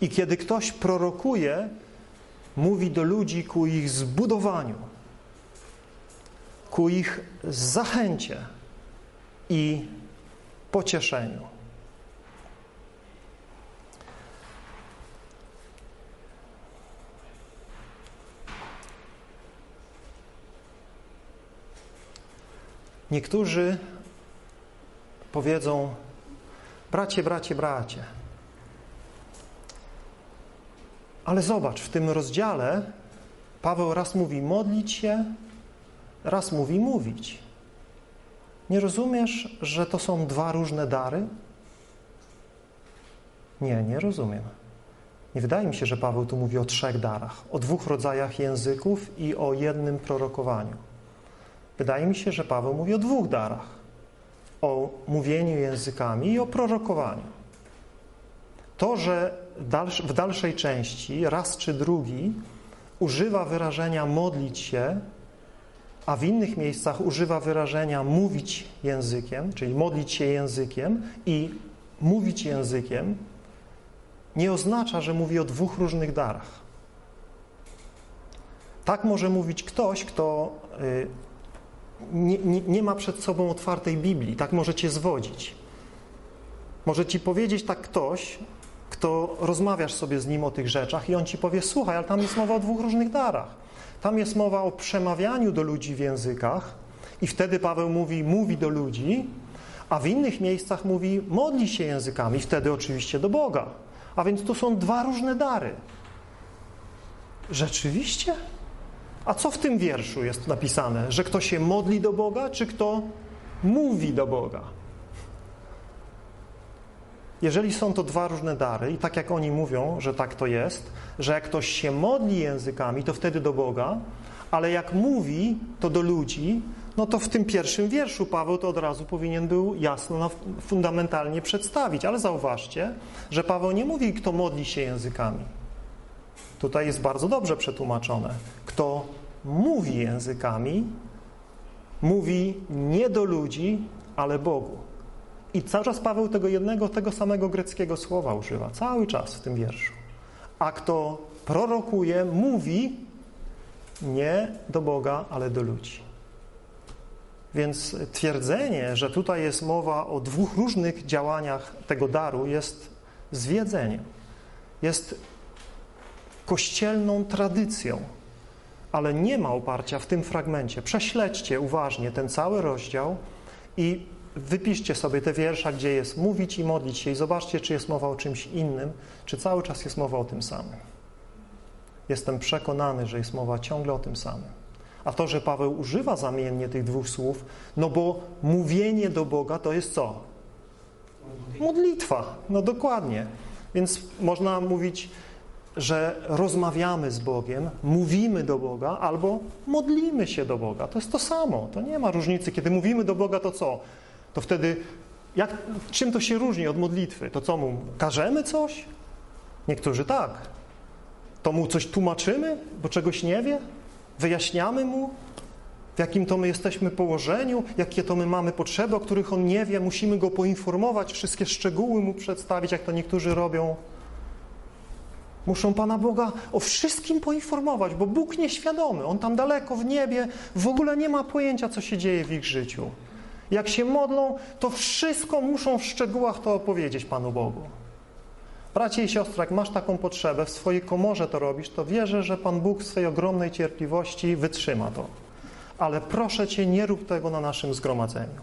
I kiedy ktoś prorokuje, mówi do ludzi ku ich zbudowaniu, ku ich zachęcie, i pocieszeniu. Niektórzy powiedzą: Bracie, bracie, bracie. Ale zobacz, w tym rozdziale Paweł raz mówi modlić się, raz mówi mówić. Nie rozumiesz, że to są dwa różne dary? Nie, nie rozumiem. Nie wydaje mi się, że Paweł tu mówi o trzech darach, o dwóch rodzajach języków i o jednym prorokowaniu. Wydaje mi się, że Paweł mówi o dwóch darach: o mówieniu językami i o prorokowaniu. To, że w dalszej części raz czy drugi używa wyrażenia modlić się, a w innych miejscach używa wyrażenia mówić językiem, czyli modlić się językiem i mówić językiem, nie oznacza, że mówi o dwóch różnych darach. Tak może mówić ktoś, kto y, nie, nie, nie, ma przed sobą otwartej Biblii, tak może cię zwodzić. Może ci powiedzieć tak ktoś, kto rozmawiasz sobie z nim o tych rzeczach i on ci powie, słuchaj, ale tam jest mowa o dwóch różnych darach. Tam jest mowa o przemawianiu do ludzi w językach i wtedy Paweł mówi, mówi do ludzi, a w innych miejscach mówi, modli się językami, wtedy oczywiście do Boga. A więc tu są dwa różne dary. Rzeczywiście? A co w tym wierszu jest napisane? Że kto się modli do Boga, czy kto mówi do Boga? Jeżeli są to dwa różne dary i tak jak oni mówią, że tak to jest, że jak ktoś się modli językami, to wtedy do Boga, ale jak mówi, to do ludzi, no to w tym pierwszym wierszu Paweł to od razu powinien był jasno, no, fundamentalnie przedstawić. Ale zauważcie, że Paweł nie mówi, kto modli się językami. Tutaj jest bardzo dobrze przetłumaczone. Kto mówi językami, mówi nie do ludzi, ale Bogu. I cały czas Paweł tego jednego, tego samego greckiego słowa używa, cały czas w tym wierszu. A kto prorokuje, mówi nie do Boga, ale do ludzi. Więc twierdzenie, że tutaj jest mowa o dwóch różnych działaniach tego daru, jest zwiedzeniem. Jest kościelną tradycją, ale nie ma oparcia w tym fragmencie. Prześledźcie uważnie ten cały rozdział i wypiszcie sobie te wiersza, gdzie jest mówić i modlić się i zobaczcie, czy jest mowa o czymś innym, czy cały czas jest mowa o tym samym. Jestem przekonany, że jest mowa ciągle o tym samym. A to, że Paweł używa zamiennie tych dwóch słów, no bo mówienie do Boga to jest co? Modlitwa. No dokładnie. Więc można mówić, że rozmawiamy z Bogiem, mówimy do Boga albo modlimy się do Boga. To jest to samo. To nie ma różnicy. Kiedy mówimy do Boga, to co? To wtedy, jak, czym to się różni od modlitwy? To co mu, każemy coś? Niektórzy tak. To mu coś tłumaczymy, bo czegoś nie wie? Wyjaśniamy mu, w jakim to my jesteśmy położeniu, jakie to my mamy potrzeby, o których on nie wie, musimy go poinformować, wszystkie szczegóły mu przedstawić, jak to niektórzy robią. Muszą Pana Boga o wszystkim poinformować, bo Bóg nieświadomy, On tam daleko w niebie w ogóle nie ma pojęcia, co się dzieje w ich życiu. Jak się modlą, to wszystko muszą w szczegółach to opowiedzieć Panu Bogu. Bracie i siostry, jak masz taką potrzebę, w swojej komorze to robisz, to wierzę, że Pan Bóg w swojej ogromnej cierpliwości wytrzyma to. Ale proszę Cię, nie rób tego na naszym zgromadzeniu.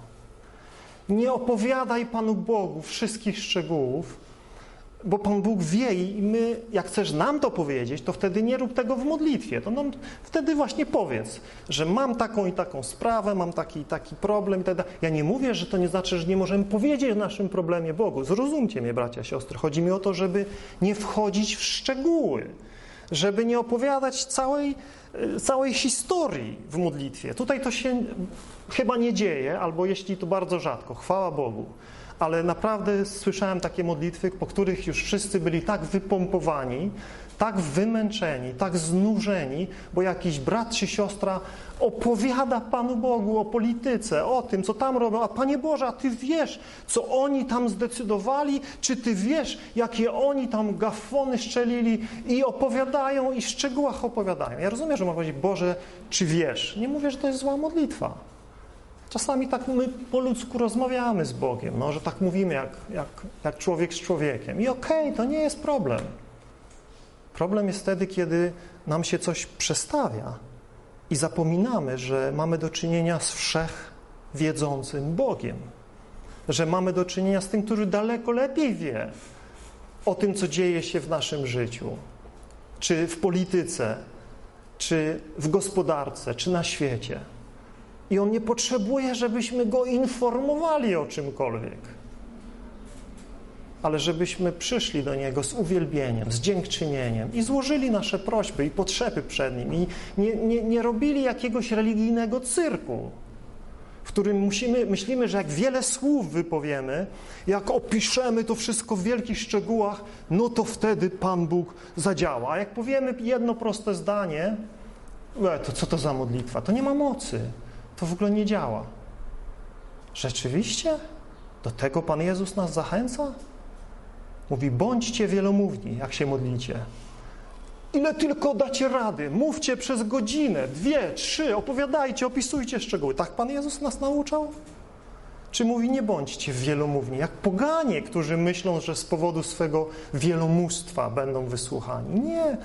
Nie opowiadaj Panu Bogu wszystkich szczegółów, bo Pan Bóg wie i my, jak chcesz nam to powiedzieć, to wtedy nie rób tego w modlitwie. To nam wtedy właśnie powiedz, że mam taką i taką sprawę, mam taki i taki problem i tak dalej. Ja nie mówię, że to nie znaczy, że nie możemy powiedzieć o naszym problemie Bogu. Zrozumcie mnie, bracia, siostry. Chodzi mi o to, żeby nie wchodzić w szczegóły, żeby nie opowiadać całej, e, całej historii w modlitwie. Tutaj to się chyba nie dzieje, albo jeśli to bardzo rzadko, chwała Bogu ale naprawdę słyszałem takie modlitwy, po których już wszyscy byli tak wypompowani, tak wymęczeni, tak znużeni, bo jakiś brat czy siostra opowiada Panu Bogu o polityce, o tym, co tam robią, a Panie Boże, a Ty wiesz, co oni tam zdecydowali, czy Ty wiesz, jakie oni tam gafony szczelili i opowiadają i w szczegółach opowiadają. Ja rozumiem, że ma powiedzieć, Boże, czy wiesz? Nie mówię, że to jest zła modlitwa. Czasami tak my po ludzku rozmawiamy z Bogiem, no, że tak mówimy jak, jak, jak człowiek z człowiekiem. I okej, okay, to nie jest problem. Problem jest wtedy, kiedy nam się coś przestawia i zapominamy, że mamy do czynienia z wszechwiedzącym Bogiem. Że mamy do czynienia z tym, który daleko lepiej wie o tym, co dzieje się w naszym życiu, czy w polityce, czy w gospodarce, czy na świecie. I On nie potrzebuje, żebyśmy Go informowali o czymkolwiek, ale żebyśmy przyszli do Niego z uwielbieniem, z dziękczynieniem i złożyli nasze prośby i potrzeby przed Nim i nie, nie, nie robili jakiegoś religijnego cyrku, w którym musimy, myślimy, że jak wiele słów wypowiemy, jak opiszemy to wszystko w wielkich szczegółach, no to wtedy Pan Bóg zadziała. A jak powiemy jedno proste zdanie, e, to co to za modlitwa? To nie ma mocy to w ogóle nie działa. Rzeczywiście? Do tego Pan Jezus nas zachęca? Mówi, bądźcie wielomówni, jak się modlicie. Ile tylko dacie rady, mówcie przez godzinę, dwie, trzy, opowiadajcie, opisujcie szczegóły. Tak Pan Jezus nas nauczał? Czy mówi, nie bądźcie wielomówni, jak poganie, którzy myślą, że z powodu swego wielomóstwa będą wysłuchani. Nie,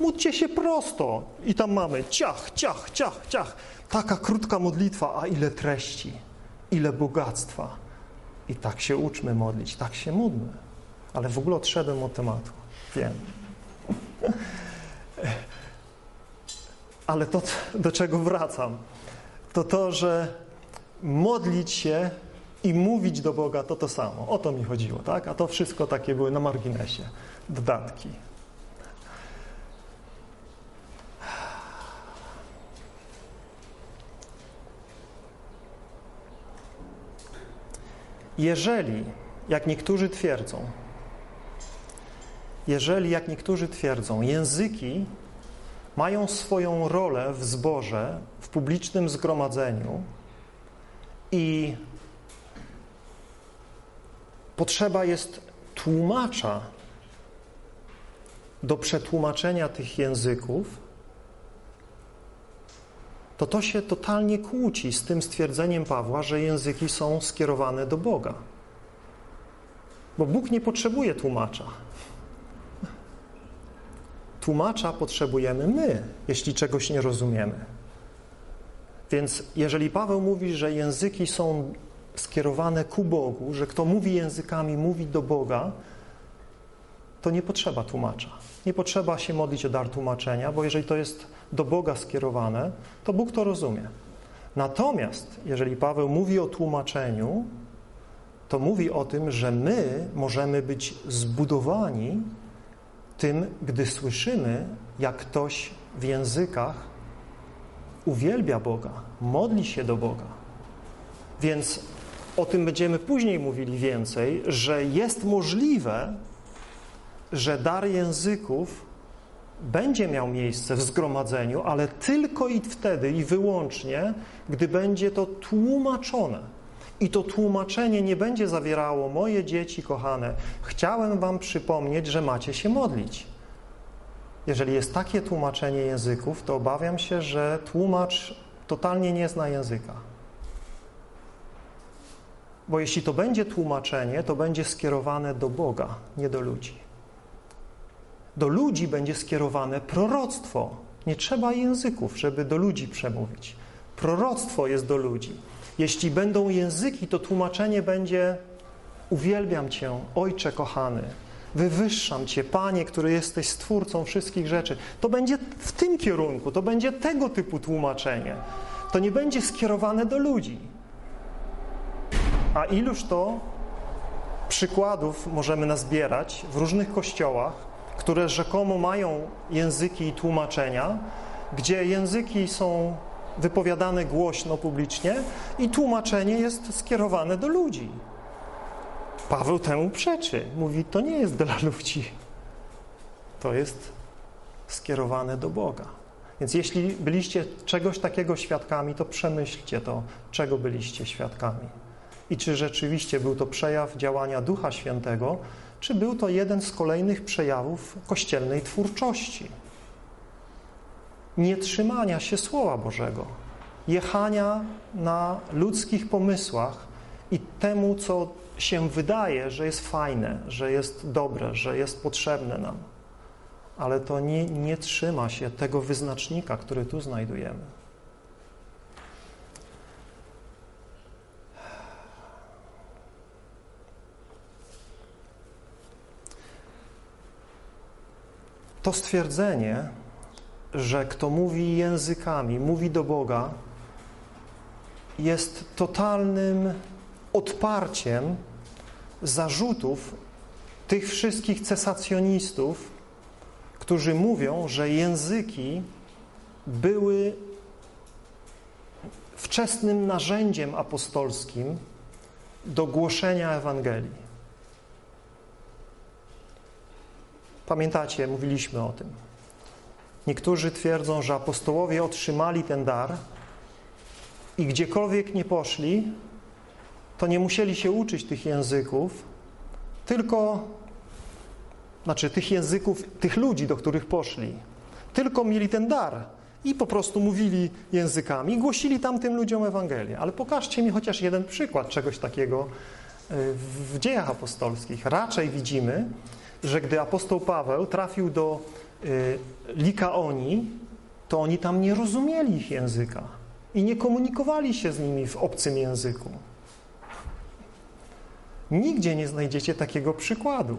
módlcie się prosto. I tam mamy ciach, ciach, ciach, ciach. Taka krótka modlitwa, a ile treści, ile bogactwa. I tak się uczmy modlić, tak się módlmy. Ale w ogóle odszedłem od tematu. Wiem. Ale to, do czego wracam, to to, że modlić się i mówić do Boga to to samo. O to mi chodziło, tak? A to wszystko takie były na marginesie. Dodatki. Jeżeli, jak niektórzy twierdzą, jeżeli, jak niektórzy twierdzą, języki mają swoją rolę w zborze, w publicznym zgromadzeniu i potrzeba jest tłumacza do przetłumaczenia tych języków, to to się totalnie kłóci z tym stwierdzeniem Pawła, że języki są skierowane do Boga. Bo Bóg nie potrzebuje tłumacza. Tłumacza potrzebujemy my, jeśli czegoś nie rozumiemy. Więc jeżeli Paweł mówi, że języki są skierowane ku Bogu, że kto mówi językami, mówi do Boga, to nie potrzeba tłumacza. Nie potrzeba się modlić o dar tłumaczenia, bo jeżeli to jest do Boga skierowane, to Bóg to rozumie. Natomiast jeżeli Paweł mówi o tłumaczeniu, to mówi o tym, że my możemy być zbudowani tym, gdy słyszymy, jak ktoś w językach uwielbia Boga, modli się do Boga. Więc o tym będziemy później mówili więcej, że jest możliwe, że dar języków będzie miał miejsce w zgromadzeniu, ale tylko i wtedy i wyłącznie, gdy będzie to tłumaczone. I to tłumaczenie nie będzie zawierało, moje dzieci kochane, chciałem wam przypomnieć, że macie się modlić. Jeżeli jest takie tłumaczenie języków, to obawiam się, że tłumacz totalnie nie zna języka. Bo jeśli to będzie tłumaczenie, to będzie skierowane do Boga, nie do ludzi. Do ludzi będzie skierowane proroctwo. Nie trzeba języków, żeby do ludzi przemówić. Proroctwo jest do ludzi. Jeśli będą języki, to tłumaczenie będzie uwielbiam Cię, Ojcze kochany, wywyższam Cię, Panie, który jesteś stwórcą wszystkich rzeczy. To będzie w tym kierunku, to będzie tego typu tłumaczenie. To nie będzie skierowane do ludzi. A iluż to przykładów możemy nazbierać w różnych kościołach, które rzekomo mają języki i tłumaczenia, gdzie języki są wypowiadane głośno, publicznie i tłumaczenie jest skierowane do ludzi. Paweł temu przeczy. Mówi, to nie jest dla ludzi. To jest skierowane do Boga. Więc jeśli byliście czegoś takiego świadkami, to przemyślcie to, czego byliście świadkami. I czy rzeczywiście był to przejaw działania Ducha Świętego, czy był to jeden z kolejnych przejawów kościelnej twórczości. Nie trzymania się Słowa Bożego, jechania na ludzkich pomysłach i temu, co się wydaje, że jest fajne, że jest dobre, że jest potrzebne nam. Ale to nie, nie trzyma się tego wyznacznika, który tu znajdujemy. To stwierdzenie, że kto mówi językami, mówi do Boga, jest totalnym odparciem zarzutów tych wszystkich cesacjonistów, którzy mówią, że języki były wczesnym narzędziem apostolskim do głoszenia Ewangelii. Pamiętacie, mówiliśmy o tym. Niektórzy twierdzą, że apostołowie otrzymali ten dar i gdziekolwiek nie poszli, to nie musieli się uczyć tych języków, tylko, znaczy tych języków, tych ludzi, do których poszli, tylko mieli ten dar i po prostu mówili językami głosili tamtym ludziom Ewangelię. Ale pokażcie mi chociaż jeden przykład czegoś takiego y, w dziejach apostolskich. Raczej widzimy, że gdy apostoł Paweł trafił do y, Likaonii, to oni tam nie rozumieli ich języka i nie komunikowali się z nimi w obcym języku. Nigdzie nie znajdziecie takiego przykładu.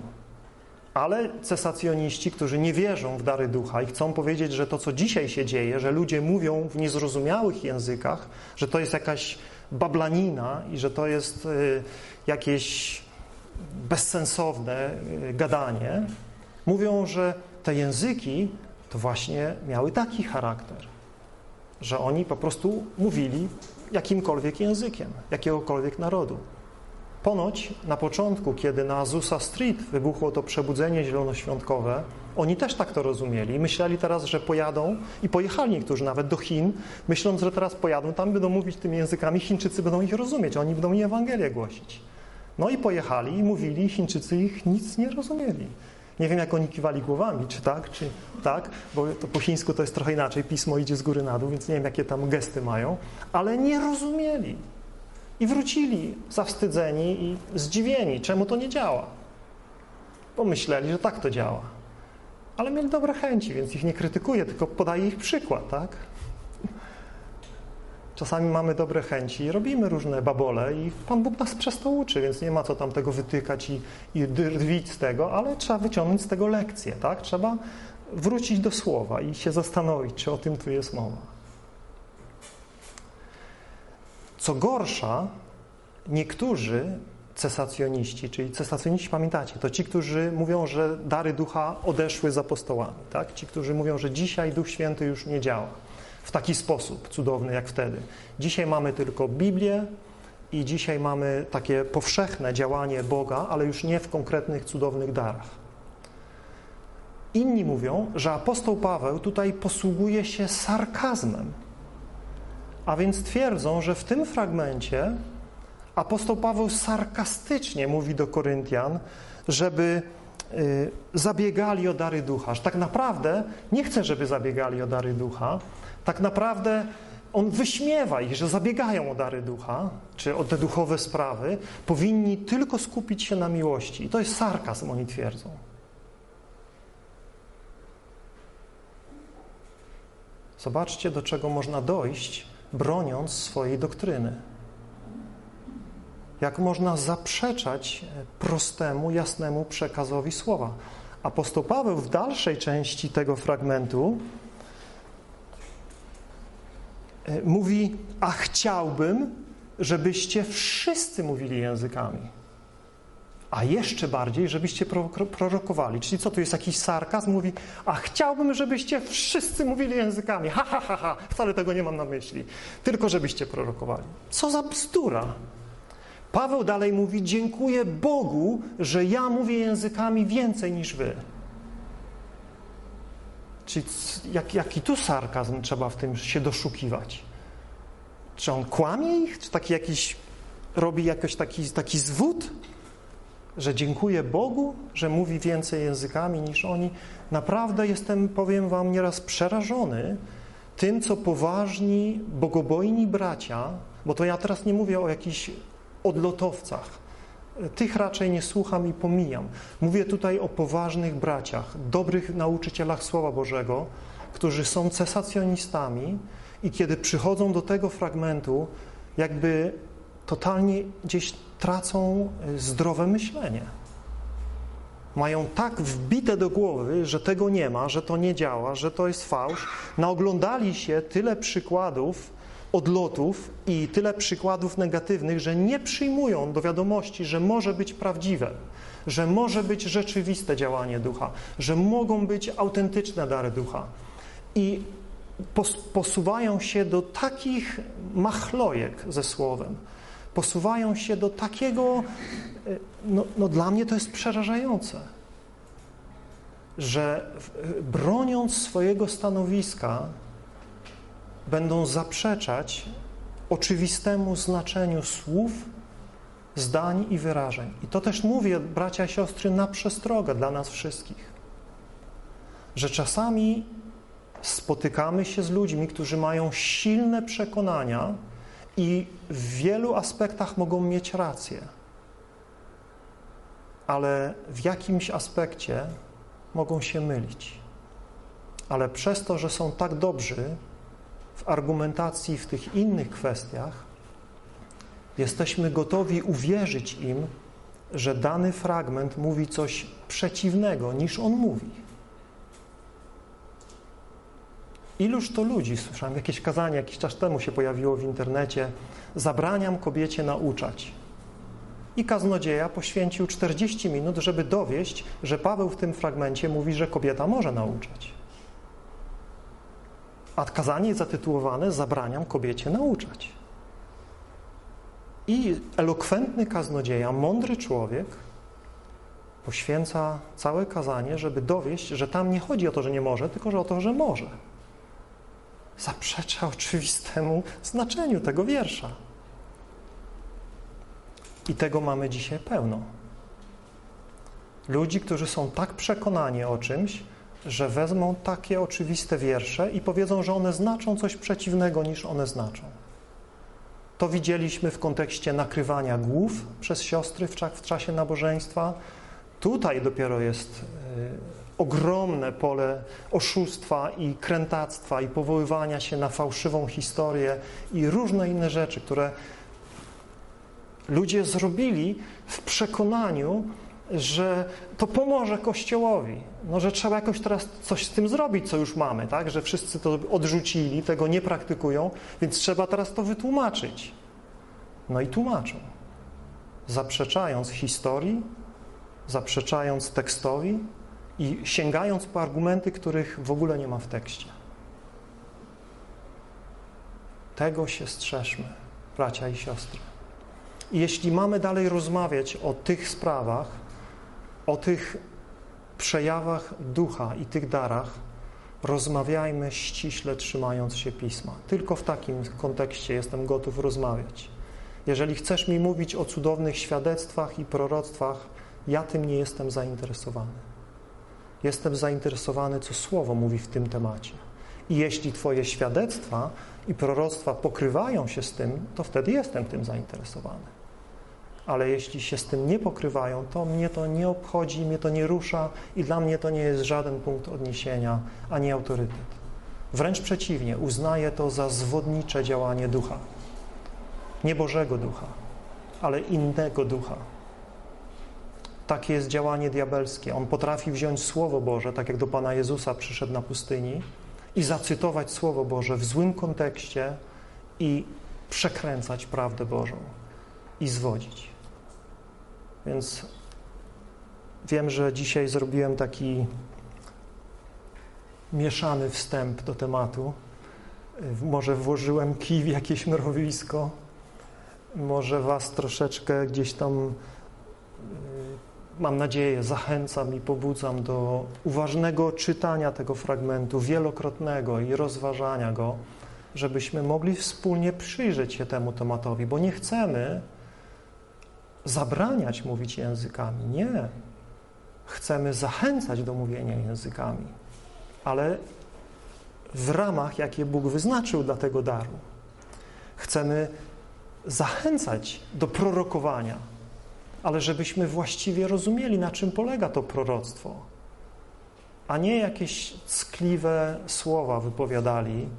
Ale cesacjoniści, którzy nie wierzą w dary ducha i chcą powiedzieć, że to, co dzisiaj się dzieje, że ludzie mówią w niezrozumiałych językach, że to jest jakaś bablanina i że to jest y, jakieś bezsensowne y, gadanie, mówią, że te języki to właśnie miały taki charakter, że oni po prostu mówili jakimkolwiek językiem, jakiegokolwiek narodu. Ponoć na początku, kiedy na Azusa Street wybuchło to przebudzenie zielonoświątkowe, oni też tak to rozumieli. Myśleli teraz, że pojadą i pojechali niektórzy nawet do Chin, myśląc, że teraz pojadą, tam będą mówić tymi językami, Chińczycy będą ich rozumieć, oni będą im Ewangelię głosić. No i pojechali i mówili, Chińczycy ich nic nie rozumieli. Nie wiem, jak oni kiwali głowami, czy tak, czy tak, bo to po chińsku to jest trochę inaczej, pismo idzie z góry na dół, więc nie wiem, jakie tam gesty mają, ale nie rozumieli. I wrócili zawstydzeni i zdziwieni, czemu to nie działa. Pomyśleli, że tak to działa. Ale mieli dobre chęci, więc ich nie krytykuję, tylko podaję ich przykład, tak? Czasami mamy dobre chęci, robimy różne babole i Pan Bóg nas przez to uczy, więc nie ma co tam tego wytykać i, i drwić z tego, ale trzeba wyciągnąć z tego lekcję, tak? Trzeba wrócić do słowa i się zastanowić, czy o tym tu jest mowa. Co gorsza, niektórzy cesacjoniści, czyli cesacjoniści, pamiętacie, to ci, którzy mówią, że dary ducha odeszły z apostołami, tak? Ci, którzy mówią, że dzisiaj Duch Święty już nie działa w taki sposób cudowny jak wtedy. Dzisiaj mamy tylko Biblię i dzisiaj mamy takie powszechne działanie Boga, ale już nie w konkretnych cudownych darach. Inni mówią, że apostoł Paweł tutaj posługuje się sarkazmem. A więc twierdzą, że w tym fragmencie apostoł Paweł sarkastycznie mówi do Koryntian, żeby y, zabiegali o dary ducha. Że tak naprawdę nie chce, żeby zabiegali o dary ducha, tak naprawdę on wyśmiewa ich, że zabiegają o dary ducha, czy o te duchowe sprawy, powinni tylko skupić się na miłości. I to jest sarkazm, oni twierdzą. Zobaczcie, do czego można dojść, broniąc swojej doktryny. Jak można zaprzeczać prostemu, jasnemu przekazowi słowa. Apostoł Paweł w dalszej części tego fragmentu E, mówi, a chciałbym, żebyście wszyscy mówili językami. A jeszcze bardziej, żebyście prorokowali. Czyli co, tu jest jakiś sarkazm? Mówi, a chciałbym, żebyście wszyscy mówili językami. Ha, ha, ha, ha. Wcale tego nie mam na myśli. Tylko, żebyście prorokowali. Co za bzdura. Paweł dalej mówi, dziękuję Bogu, że ja mówię językami więcej niż wy. Czyli jak, jaki tu sarkazm trzeba w tym się doszukiwać? Czy on kłamie ich? Czy taki jakiś, robi jakiś taki, taki zwód? Że dziękuję Bogu, że mówi więcej językami niż oni. Naprawdę jestem, powiem wam, nieraz przerażony tym, co poważni, bogobojni bracia, bo to ja teraz nie mówię o jakichś odlotowcach, tych raczej nie słucham i pomijam. Mówię tutaj o poważnych braciach, dobrych nauczycielach Słowa Bożego, którzy są cesacjonistami i kiedy przychodzą do tego fragmentu, jakby totalnie gdzieś tracą zdrowe myślenie. Mają tak wbite do głowy, że tego nie ma, że to nie działa, że to jest fałsz. Naoglądali się tyle przykładów odlotów i tyle przykładów negatywnych, że nie przyjmują do wiadomości, że może być prawdziwe, że może być rzeczywiste działanie ducha, że mogą być autentyczne dary ducha. I posuwają się do takich machlojek ze słowem, posuwają się do takiego, e, no, no dla mnie to jest przerażające, że broniąc swojego stanowiska, będą zaprzeczać oczywistemu znaczeniu słów, zdań i wyrażeń. I to też mówię, bracia i siostry, na przestrogę dla nas wszystkich, że czasami spotykamy się z ludźmi, którzy mają silne przekonania i w wielu aspektach mogą mieć rację, ale w jakimś aspekcie mogą się mylić. Ale przez to, że są tak dobrzy, w argumentacji w tych innych kwestiach, jesteśmy gotowi uwierzyć im, że dany fragment mówi coś przeciwnego niż on mówi. Iluż to ludzi, słyszałem jakieś kazanie, jakiś czas temu się pojawiło w internecie, zabraniam kobiecie nauczać. I kaznodzieja poświęcił 40 minut, żeby dowieść, że Paweł w tym fragmencie mówi, że kobieta może nauczać. A kazanie zatytułowane Zabraniam kobiecie nauczać. I elokwentny kaznodzieja, mądry człowiek poświęca całe kazanie, żeby dowieść, że tam nie chodzi o to, że nie może, tylko że o to, że może. Zaprzecza oczywistemu znaczeniu tego wiersza. I tego mamy dzisiaj pełno. Ludzi, którzy są tak przekonani o czymś, że wezmą takie oczywiste wiersze i powiedzą, że one znaczą coś przeciwnego niż one znaczą. To widzieliśmy w kontekście nakrywania głów przez siostry w, czasie nabożeństwa. Tutaj dopiero jest y, ogromne pole oszustwa i krętactwa i powoływania się na fałszywą historię i różne inne rzeczy, które ludzie zrobili w przekonaniu, że to pomoże Kościołowi, no, że trzeba jakoś teraz coś z tym zrobić, co już mamy, tak? że wszyscy to odrzucili, tego nie praktykują, więc trzeba teraz to wytłumaczyć. No i tłumaczą, zaprzeczając historii, zaprzeczając tekstowi i sięgając po argumenty, których w ogóle nie ma w tekście. Tego się strzeżmy, bracia i siostry. I jeśli mamy dalej rozmawiać o tych sprawach, o tych przejawach ducha i tych darach rozmawiajmy ściśle trzymając się Pisma. Tylko w takim kontekście jestem gotów rozmawiać. Jeżeli chcesz mi mówić o cudownych świadectwach i proroctwach, ja tym nie jestem zainteresowany. Jestem zainteresowany, co Słowo mówi w tym temacie. I jeśli Twoje świadectwa i proroctwa pokrywają się z tym, to wtedy jestem tym zainteresowany ale jeśli się z tym nie pokrywają, to mnie to nie obchodzi, mnie to nie rusza i dla mnie to nie jest żaden punkt odniesienia ani autorytet. Wręcz przeciwnie, uznaję to za zwodnicze działanie ducha. Nie Bożego ducha, ale innego ducha. Takie jest działanie diabelskie. On potrafi wziąć Słowo Boże, tak jak do Pana Jezusa przyszedł na pustyni i zacytować Słowo Boże w złym kontekście i przekręcać prawdę Bożą i zwodzić. Więc wiem, że dzisiaj zrobiłem taki mieszany wstęp do tematu. Może włożyłem kij w jakieś mrowisko, może Was troszeczkę gdzieś tam, y, mam nadzieję, zachęcam i pobudzam do uważnego czytania tego fragmentu, wielokrotnego i rozważania go, żebyśmy mogli wspólnie przyjrzeć się temu tematowi, bo nie chcemy, zabraniać mówić językami. Nie. Chcemy zachęcać do mówienia językami, ale w ramach, jakie Bóg wyznaczył dla tego daru. Chcemy zachęcać do prorokowania, ale żebyśmy właściwie rozumieli, na czym polega to proroctwo, a nie jakieś skliwe słowa wypowiadali,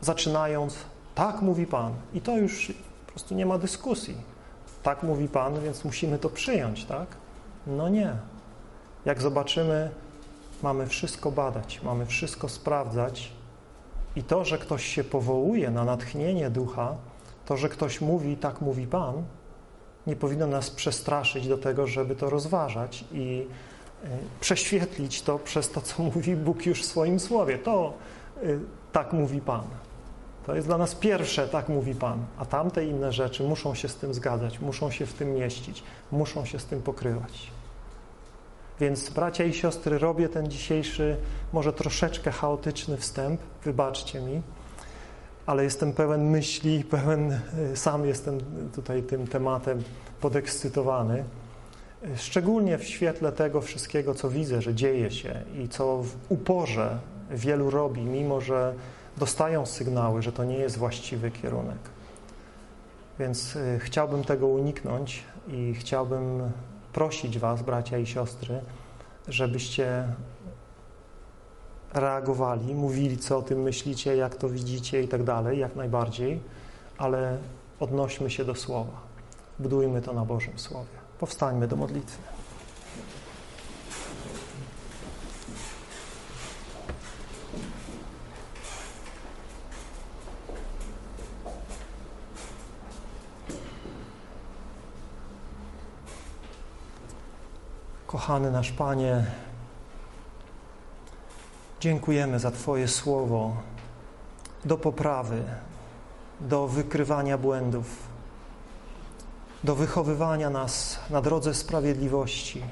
zaczynając tak mówi Pan. I to już po prostu nie ma dyskusji. Tak mówi Pan, więc musimy to przyjąć, tak? No nie. Jak zobaczymy, mamy wszystko badać, mamy wszystko sprawdzać i to, że ktoś się powołuje na natchnienie ducha, to, że ktoś mówi, tak mówi Pan, nie powinno nas przestraszyć do tego, żeby to rozważać i y, prześwietlić to przez to, co mówi Bóg już w swoim słowie. To y, tak mówi Pan. To jest dla nas pierwsze, tak mówi Pan, a tamte inne rzeczy muszą się z tym zgadzać, muszą się w tym mieścić, muszą się z tym pokrywać. Więc bracia i siostry, robię ten dzisiejszy, może troszeczkę chaotyczny wstęp, wybaczcie mi, ale jestem pełen myśli, pełen, y, sam jestem tutaj tym tematem podekscytowany. Szczególnie w świetle tego wszystkiego, co widzę, że dzieje się i co w uporze wielu robi, mimo że dostają sygnały, że to nie jest właściwy kierunek. Więc y, chciałbym tego uniknąć i chciałbym prosić Was, bracia i siostry, żebyście reagowali, mówili, co o tym myślicie, jak to widzicie i tak dalej, jak najbardziej, ale odnośmy się do Słowa. Budujmy to na Bożym Słowie. Powstańmy do modlitwy. Kochany nasz Panie, dziękujemy za Twoje słowo do poprawy, do wykrywania błędów, do wychowywania nas na drodze sprawiedliwości,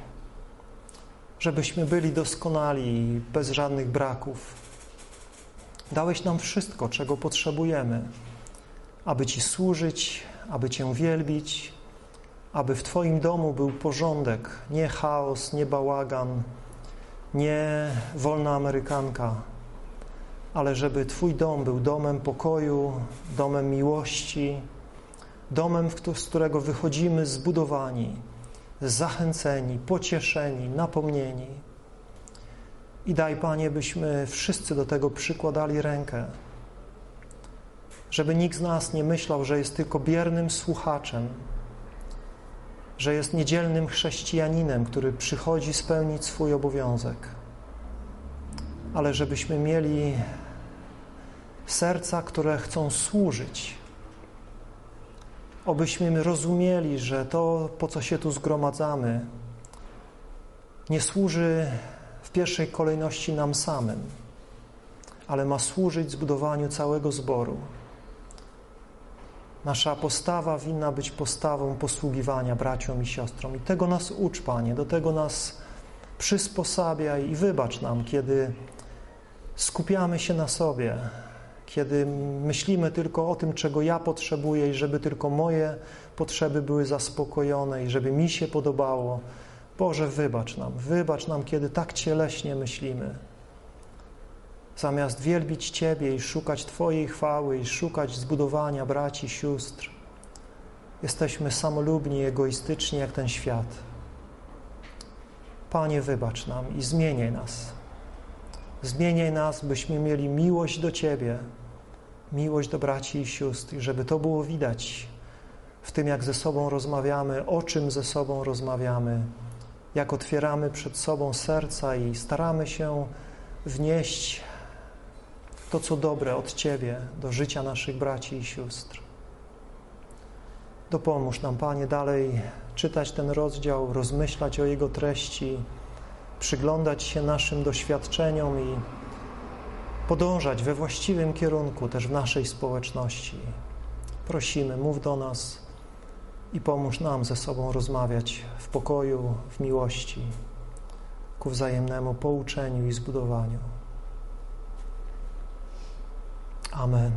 żebyśmy byli doskonali, bez żadnych braków. Dałeś nam wszystko, czego potrzebujemy, aby Ci służyć, aby Cię wielbić, aby w Twoim domu był porządek, nie chaos, nie bałagan, nie wolna Amerykanka, ale żeby Twój dom był domem pokoju, domem miłości, domem, z którego wychodzimy zbudowani, zachęceni, pocieszeni, napomnieni. I daj, Panie, byśmy wszyscy do tego przykładali rękę, żeby nikt z nas nie myślał, że jest tylko biernym słuchaczem, że jest niedzielnym chrześcijaninem, który przychodzi spełnić swój obowiązek, ale żebyśmy mieli serca, które chcą służyć. Obyśmy rozumieli, że to, po co się tu zgromadzamy, nie służy w pierwszej kolejności nam samym, ale ma służyć zbudowaniu całego zboru. Nasza postawa winna być postawą posługiwania braciom i siostrom. I tego nas ucz, Panie, do tego nas przysposabiaj i wybacz nam, kiedy skupiamy się na sobie, kiedy myślimy tylko o tym, czego ja potrzebuję i żeby tylko moje potrzeby były zaspokojone i żeby mi się podobało. Boże, wybacz nam, wybacz nam, kiedy tak cieleśnie myślimy zamiast wielbić Ciebie i szukać Twojej chwały i szukać zbudowania braci, sióstr, jesteśmy samolubni, egoistyczni jak ten świat. Panie, wybacz nam i zmieniaj nas. Zmieniaj nas, byśmy mieli miłość do Ciebie, miłość do braci i sióstr, i żeby to było widać w tym, jak ze sobą rozmawiamy, o czym ze sobą rozmawiamy, jak otwieramy przed sobą serca i staramy się wnieść to, co dobre od Ciebie do życia naszych braci i sióstr. Dopomóż nam, Panie, dalej czytać ten rozdział, rozmyślać o jego treści, przyglądać się naszym doświadczeniom i podążać we właściwym kierunku też w naszej społeczności. Prosimy, mów do nas i pomóż nam ze sobą rozmawiać w pokoju, w miłości, ku wzajemnemu pouczeniu i zbudowaniu. Amen.